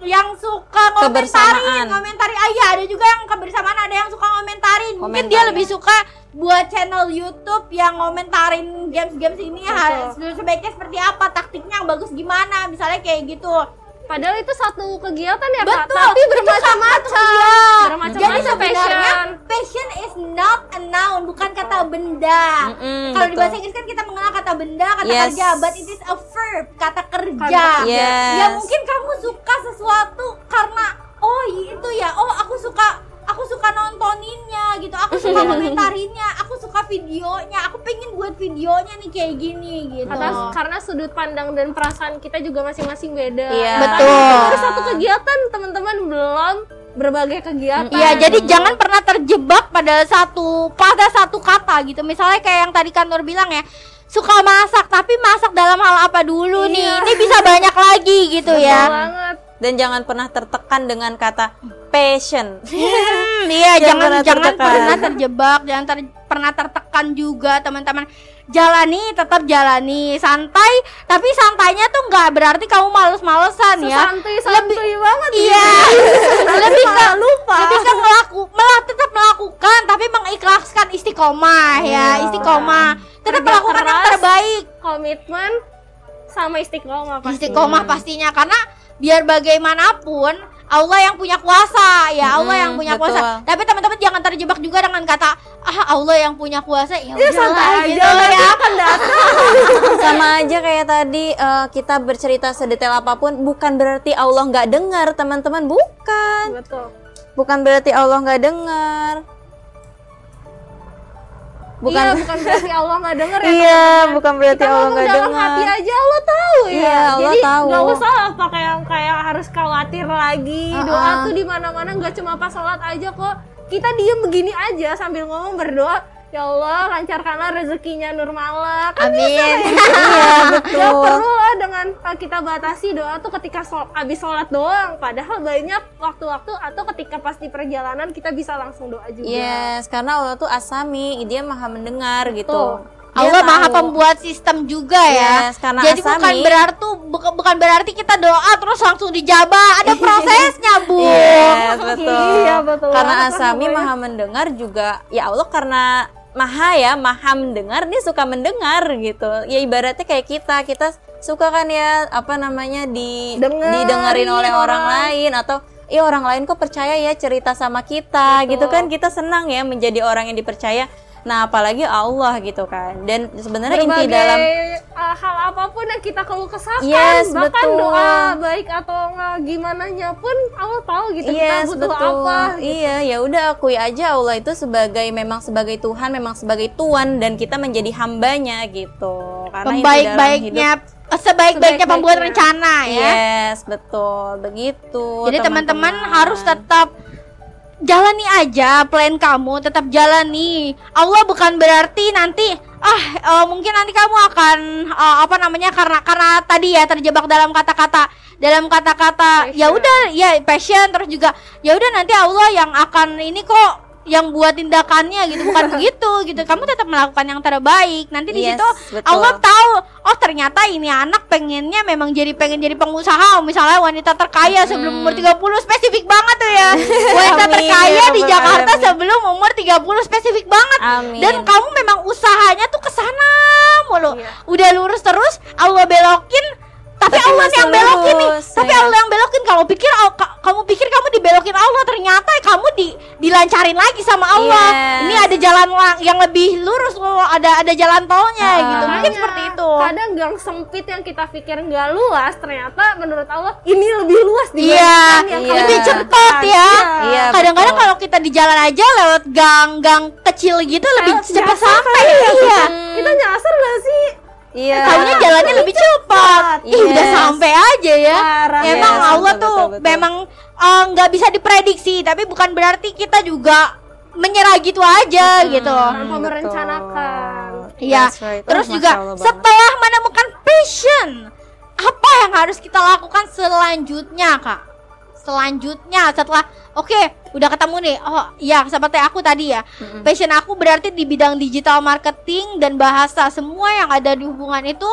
yang suka ngomentarin Kebersamaan. ngomentari. Ah iya ada juga yang kebersamaan ada yang suka ngomentarin. Mungkin dia lebih suka buat channel YouTube yang ngomentarin games-games ini. Ya sebaiknya seperti apa taktiknya yang bagus gimana misalnya kayak gitu padahal itu satu kegiatan ya Kak Betul, tapi itu bermacam-macam bermacam-macam Jadi sebenarnya passion. passion is not a noun, bukan kata benda. Mm-mm, Kalau di bahasa Inggris kan kita mengenal kata benda, kata Yes. kerja, but it is a verb, kata kerja. Kata. Ya Yes. mungkin kamu suka sesuatu karena oh itu ya, oh aku suka aku suka nontoninnya gitu, aku suka komentarinnya, aku suka videonya, aku pengen buat videonya nih kayak gini gitu. karena karena sudut pandang dan perasaan kita juga masing-masing beda Iya. Betul. baru satu kegiatan teman-teman belum berbagai kegiatan Iya, jadi jangan pernah terjebak pada satu pada satu kata gitu. Misalnya kayak yang tadi Kanur bilang ya, suka masak tapi masak dalam hal apa dulu nih? Iya. Ini bisa banyak lagi gitu Betul ya. banget dan jangan pernah tertekan dengan kata passion Hmm, iya, Jangan jangan pernah jangan tertekan. pernah terjebak, jangan ter- pernah tertekan juga teman-teman. Jalani, tetap jalani, santai. Tapi santainya tuh nggak berarti kamu males-malesan ya. santuy santuy banget Iya, lebih ke lupa lebih ke melaku, melah, tetap melakukan tapi mengikhlaskan istiqomah ya, istiqomah. Tetap Kerja melakukan yang keras. terbaik. komitmen sama istiqomah pasti Istiqomah pastinya karena biar bagaimanapun Allah yang punya kuasa ya Allah yang punya betul. kuasa tapi teman-teman jangan terjebak juga dengan kata ah Allah yang punya kuasa. Ya ya santai gitu. aja ya. akan datang. Sama aja kayak tadi eh, kita bercerita sedetail apa pun bukan berarti Allah nggak dengar teman-teman. Bukan. Betul. Bukan berarti Allah nggak dengar bukan iya bukan berarti Allah nggak denger ya iya bukan berarti kita Allah nggak dalam hati aja Allah tahu ya. Iya, Allah jadi tahu. nggak usah lah pakai yang kayak harus khawatir lagi. Uh-uh. doa tuh di mana mana nggak cuma pas sholat aja kok. Kita diem begini aja sambil ngomong berdoa ya Allah lancarkanlah rezekinya Nurmala kan amin. iya Gak betul. perlu lah dengan uh, kita batasi doa tuh ketika sol habis sholat doang. Padahal banyak waktu-waktu atau ketika pas di perjalanan kita bisa langsung doa juga. Yes karena Allah tuh asami dia maha mendengar gitu. Betul. Dia Allah maha pembuat sistem juga ya. Yes, karena Jadi asami. bukan berarti bukan, berarti kita doa terus langsung dijabah. Ada prosesnya bu. Yes, betul. Iya, betul Karena Asami pokoknya. maha mendengar juga ya Allah karena maha ya, maha mendengar dia suka mendengar gitu. Ya ibaratnya kayak kita, kita suka kan ya apa namanya di Dengerin didengerin oleh orang. orang. lain atau ya orang lain kok percaya ya cerita sama kita gitu kan kita senang ya menjadi orang yang dipercaya. Nah, apalagi Allah gitu kan. Dan sebenarnya inti dalam uh, hal apa pun yang kita keluh kesahkan Yes, bahkan betul. doa baik atau gimana nya pun Allah tahu gitu Yes, kita butuh betul. apa gitu. Iya, ya udah akui aja Allah itu sebagai memang sebagai Tuhan, memang sebagai Tuhan dan kita menjadi hambanya gitu. Karena Pembaik-baiknya hidup- Sebaik-baiknya pembuat Sebaik-baiknya. rencana ya Yes, betul. Begitu. Jadi teman-teman harus tetap jalani aja plan kamu, tetap jalani. Allah bukan berarti nanti ah eh, mungkin nanti kamu akan eh, apa namanya karena karena tadi ya terjebak dalam kata-kata dalam kata-kata ya udah ya passion terus juga ya udah nanti Allah yang akan ini kok yang buat tindakannya gitu bukan begitu gitu. Kamu tetap melakukan yang terbaik. Nanti di Yes, situ betul. Allah tahu oh ternyata ini anak pengennya memang jadi pengen jadi pengusaha. Misalnya wanita terkaya sebelum umur 30 spesifik banget tuh ya. Wanita Amin, terkaya ya di Jakarta Alamin. sebelum umur 30 spesifik banget. Amin. dan kamu memang usahanya tuh ke sana mulu. Iya. udah lurus terus Allah belokin tapi, Allah yang belokin nih tapi ya. Allah yang belokin kalau pikir oh, ka- kamu pikir kamu dibelokin Allah ternyata kamu di dilancarin lagi sama Allah. Yes. Ini ada jalan yang lebih lurus loh, ada ada jalan tolnya Ah. gitu. Mungkin seperti itu. Kadang gang sempit yang kita pikir nggak luas, ternyata menurut Allah ini lebih luas Iya, dibandingkan yang iya. kalian lebih cepat ya. Iya, Kadang-kadang kalau kita di jalan aja lewat gang-gang kecil gitu lebih cepat sampai. kali ya. Iya. Kita nyasar gak sih? Iya. Taunya jalannya lebih cepat. Ih, Yes. udah sampai aja ya. Parah. Emang Yes, Allah betul, tuh betul, betul. memang eh, nggak bisa diprediksi, tapi bukan berarti kita juga menyerah gitu aja gitu. Tanpa merencanakan. Iya. Right. Terus Oh, juga banget. setelah menemukan passion, apa yang harus kita lakukan selanjutnya, Kak? Selanjutnya setelah oke, udah ketemu nih. Oh, iya seperti aku tadi ya. Passion aku berarti di bidang digital marketing dan bahasa. Semua yang ada di hubungan itu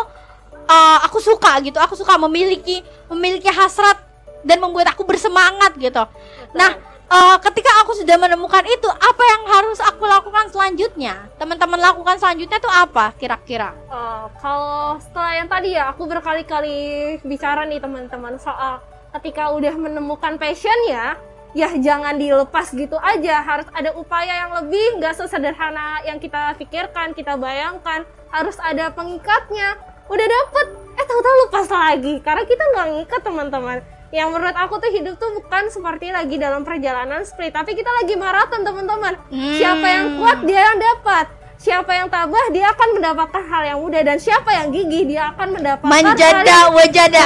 uh, aku suka gitu. Aku suka memiliki memiliki hasrat dan membuat aku bersemangat gitu. Nah, uh, ketika aku sudah menemukan itu, apa yang harus aku lakukan selanjutnya? Teman-teman lakukan selanjutnya tuh apa kira-kira? Eh, kalau setelah yang tadi ya aku berkali-kali bicara nih teman-teman soal ketika udah menemukan passion ya ya jangan dilepas gitu aja. Harus ada upaya yang lebih nggak sesederhana yang kita pikirkan kita bayangkan. Harus ada pengikatnya. Udah dapet. Eh tahu-tahu lepas lagi. Karena kita nggak ngikat teman-teman. Yang menurut aku tuh hidup tuh bukan seperti lagi dalam perjalanan sprint. Tapi kita lagi maraton teman-teman. Siapa yang kuat dia yang dapat siapa yang tabah dia akan mendapatkan hal yang mudah. Dan siapa yang gigih dia akan mendapatkan Manjada wajada.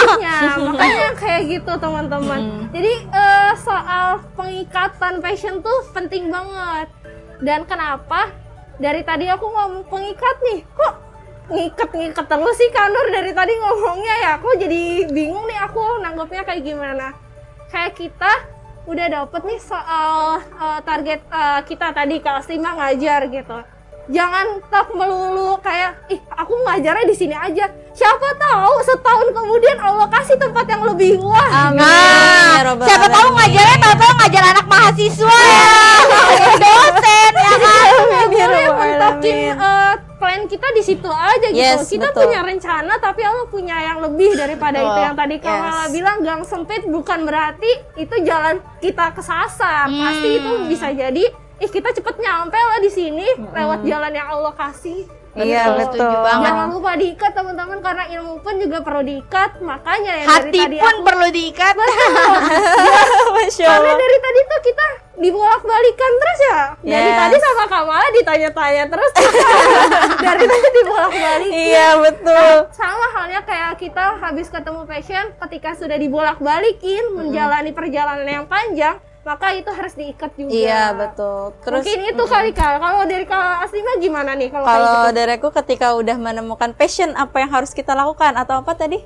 makanya kayak gitu teman-teman. Jadi eh, soal pengikatan passion tuh penting banget. Dan kenapa? Dari tadi aku ngomong pengikat nih. Kok ngikat-ngikat terus sih Kanur dari tadi ngomongnya ya aku jadi bingung nih aku nanggapnya kayak gimana. Kayak kita udah dapet nih soal eh, target eh, kita tadi kelas 5 ngajar gitu jangan tak melulu kayak ih aku ngajarnya di sini aja siapa tahu setahun kemudian Allah kasih tempat yang lebih luas Amin. Nah, Ya siapa tahu ngajarnya tahu-tahu ngajar anak mahasiswa ya. Jadi dosen ya kan. Rabbal mentokin. Eh, plan kita di situ aja gitu. Yes, kita betul. punya rencana tapi Allah punya yang lebih daripada Betul. itu yang tadi Kamala Yes. bilang gang sempit bukan berarti itu jalan kita kesasar. Hmm. Pasti itu bisa jadi ih kita cepet nyampe lah di sini lewat jalan yang Allah kasih. Iya Betul, betul. setuju banget. Jangan lupa diikat teman-teman karena ilmu pun juga perlu diikat. Makanya ya Hati dari tadi pun aku perlu diikat. Masya karena Allah. dari tadi tuh kita dibolak-balikan terus ya. Dari Yes. tadi sama Kamala ditanya-tanya terus. dari tadi dibolak-balikin. Iya betul. Sama halnya kayak kita habis ketemu passion ketika sudah dibolak-balikin menjalani perjalanan yang panjang, maka itu harus diikat juga. Iya betul. Terus Mungkin itu kali Kal. Kalau dari Kal Aslima gimana nih kalau kayak kalau gitu? dari aku ketika udah menemukan passion apa yang harus kita lakukan atau apa tadi?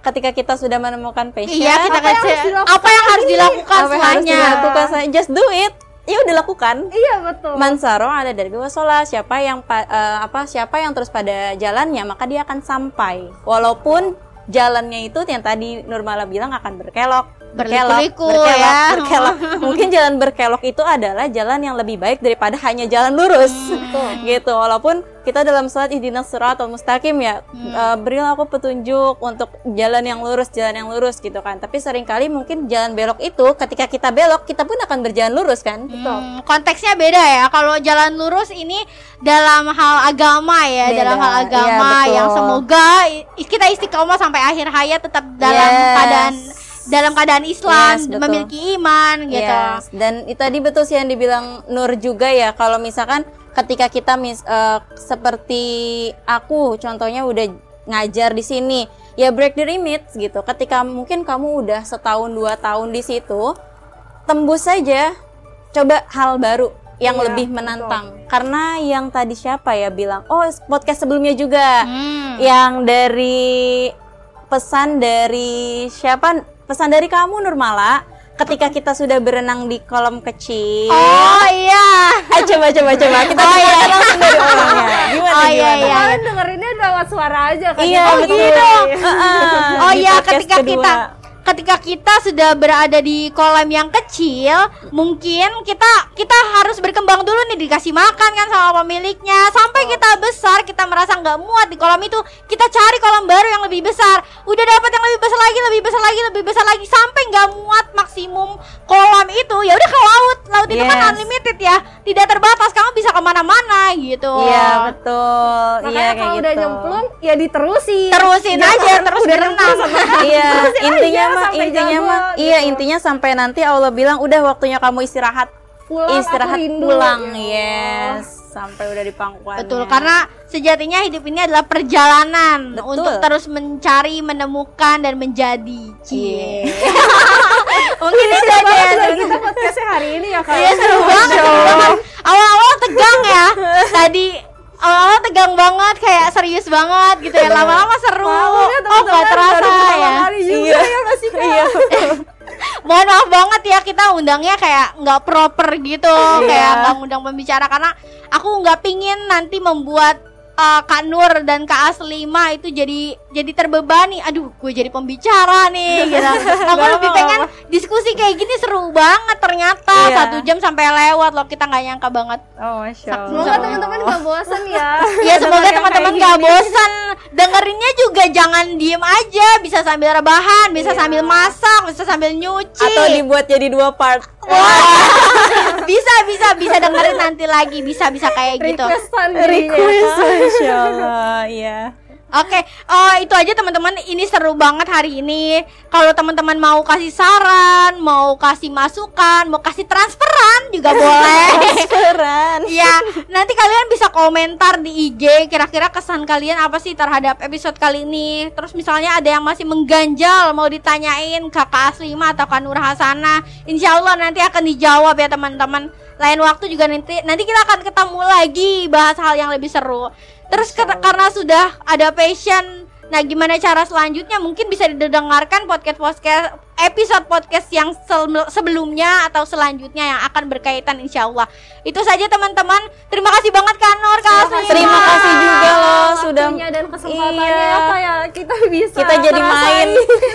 Ketika kita sudah menemukan passion, Iya, kita Apa yang harus dilakukan apa yang harus dilakukan apa yang harus dilakukan saya just do it. Ya udah lakukan. Iya betul. Mansaro ada dari bawah sholat siapa yang eh, apa siapa yang terus pada jalannya maka dia akan sampai walaupun jalannya itu yang tadi Nurmala bilang akan berkelok Berliku-liku berkelok, ya. berkelok. mungkin jalan berkelok itu adalah jalan yang lebih baik daripada hanya jalan lurus gitu walaupun kita dalam sholat ihdinas atau mustaqim ya eh, berilah aku petunjuk untuk jalan yang lurus jalan yang lurus gitu kan tapi sering kali mungkin jalan belok itu ketika kita belok kita pun akan berjalan lurus kan Hmm, konteksnya beda ya. Kalau jalan lurus ini dalam hal agama ya, Beda. dalam hal Iya, agama betul. yang semoga kita istiqomah sampai akhir hayat tetap dalam Yes. keadaan dalam keadaan Islam, Yes, betul. memiliki iman gitu. Yes, dan itu tadi betul sih yang dibilang Nur juga ya kalau misalkan ketika kita mis eh, seperti aku contohnya udah ngajar di sini ya break the limits gitu ketika mungkin kamu udah setahun dua tahun di situ tembus saja coba hal baru yang Iya, lebih menantang karena yang tadi siapa ya bilang oh podcast sebelumnya juga Hmm. yang dari pesan dari siapa pesan dari kamu Nurmala ketika kita sudah berenang di kolam kecil Oh iya. Ayo coba coba coba kita Oh, iya. langsung dari orangnya gimana Oh, iya, gimana iya. Kalian dengerinnya lewat suara aja kan? Iya, Oh, betul. gitu. Heeh, Oh di iya, ketika kedua. kita ketika kita sudah berada di kolam yang kecil, mungkin kita kita harus berkembang dulu nih dikasih makan kan sama pemiliknya. Sampai kita besar, kita merasa nggak muat di kolam itu, kita cari kolam baru yang lebih besar. Udah dapat yang lebih besar lagi, lebih besar lagi lebih besar lagi sampai nggak muat maksimum kolam itu ya udah ke laut laut itu kan Yes. unlimited ya tidak terbatas kamu bisa ke mana-mana gitu Iya betul. Makanya Iya kayak kalau gitu. udah nyemplung ya diterusin. terusin aja terus udah berenang Iya, Terusin intinya sampai intinya jago, mah gitu. iya intinya sampai nanti Allah bilang udah waktunya kamu istirahat. pulang aku istirahat rindu. pulang. Ya Yes, sampai udah di pangkuannya. Betul, karena sejatinya hidup ini adalah perjalanan Betul. untuk terus mencari, menemukan dan menjadi. Cie. Iya. Mungkin itu aja ya. Kita podcastnya hari ini ya kak Iya seru banget. Awal-awal tegang ya. Tadi awal-awal tegang banget kayak serius banget gitu ya. Lama-lama seru. Malu ya oh, teman-teman, gak terasa ya. Iya. ya nggak sih kak Iya. Mohon maaf banget ya kita undangnya kayak nggak proper gitu, Iya. kayak nggak ngundang pembicara karena aku nggak pingin nanti membuat uh, Kak Nur dan Kak Aslima itu jadi jadi terbebani. Aduh, gue jadi pembicara nih gitu. Aku Nggak lebih pengen diskusi kayak gini seru banget ternyata Iya. satu jam sampai lewat loh kita nggak nyangka banget. Oh, masya semoga Allah. teman-teman gak bosan ya Ya semoga teman-teman kayak gak gini. bosan Dengerinnya juga jangan diem aja Bisa sambil rebahan, bisa Iya. sambil masak, bisa sambil nyuci Atau dibuat jadi dua part. bisa bisa bisa dengerin nanti lagi bisa bisa kayak gitu requestan ya, Request, Kak. masya Allah, iya. Oh, itu aja teman-teman. Ini seru banget hari ini. Kalau teman-teman mau kasih saran mau kasih masukan mau kasih transferan juga boleh. Keren. ya nanti kalian bisa komentar di IG kira-kira kesan kalian apa sih terhadap episode kali ini. Terus misalnya ada yang masih mengganjal mau ditanyain kakak Aslima atau Kak Nur Hasanah Insya Allah nanti akan dijawab ya teman-teman. Lain waktu juga nanti nanti kita akan ketemu lagi bahas hal yang lebih seru terus ker- karena sudah ada passion nah gimana cara selanjutnya? Mungkin bisa didengarkan podcast podcast episode podcast yang sebelumnya atau selanjutnya yang akan berkaitan insya Allah itu saja teman-teman terima kasih banget Kak Nur Kak Aslima. Terima kasih juga loh sudah Waktunya dan kesempatannya Iya. apa ya kita bisa kita jadi main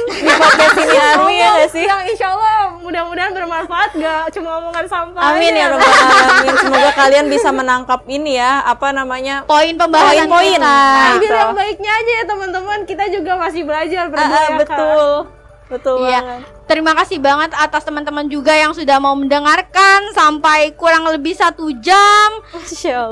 di podcast ini Armi ya gak sih? yang insya Allah mudah-mudahan bermanfaat gak cuma omongan sampah Amin aja. ya robbal alamin. Semoga kalian bisa menangkap ini ya, apa namanya? poin pembahasan Poin-poin. kita Nah, ambil Gitu. yang baiknya aja ya teman-teman kita juga masih belajar berdua Ah, ah, ya, Kak. Betul. Iya. banget. Terima kasih banget atas teman-teman juga yang sudah mau mendengarkan sampai kurang lebih satu jam.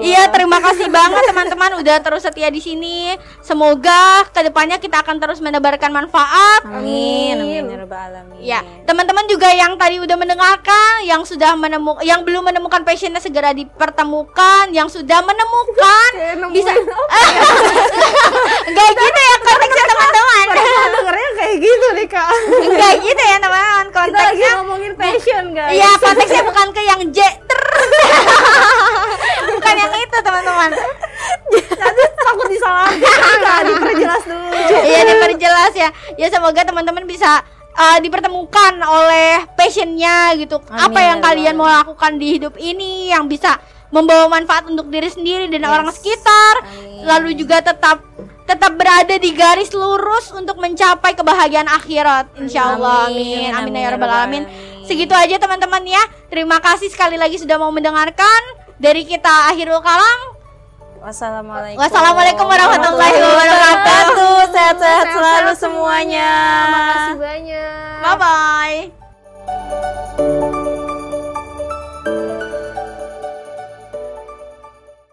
Iya, terima kasih banget teman-teman udah terus setia di sini. Semoga ke depannya kita akan terus menebarkan manfaat. Amin, amin ya alamin. Ya, teman-teman juga yang tadi udah mendengarkan, yang sudah menemukan, yang belum menemukan passionnya segera dipertemukan, yang sudah menemukan bisa enggak gitu ya konteksnya teman-teman. Padahal dengernya kayak gitu nih kak Enggak gitu ya teman-teman kita lagi konteksnya. ngomongin passion guys Iya, konteksnya bukan ke yang J bukan yang itu, teman-teman. nanti takut disalahin kak diperjelas dulu Iya, diperjelas ya. Ya semoga teman-teman bisa uh, dipertemukan oleh passionnya gitu. Apa Amin, yang ya kalian mau lakukan di hidup ini yang bisa membawa manfaat untuk diri sendiri dan orang sekitar. Amin. Lalu juga tetap tetap berada di garis lurus untuk mencapai kebahagiaan akhirat. Insyaallah amin amin, ya rabbal alamin. segitu aja teman-teman ya. Terima kasih sekali lagi sudah mau mendengarkan. Dari kita akhirul kalam. Wassalamualaikum. Wassalamualaikum warahmatullahi wabarakatuh. Sehat-sehat selalu semuanya. makasih banyak. Bye bye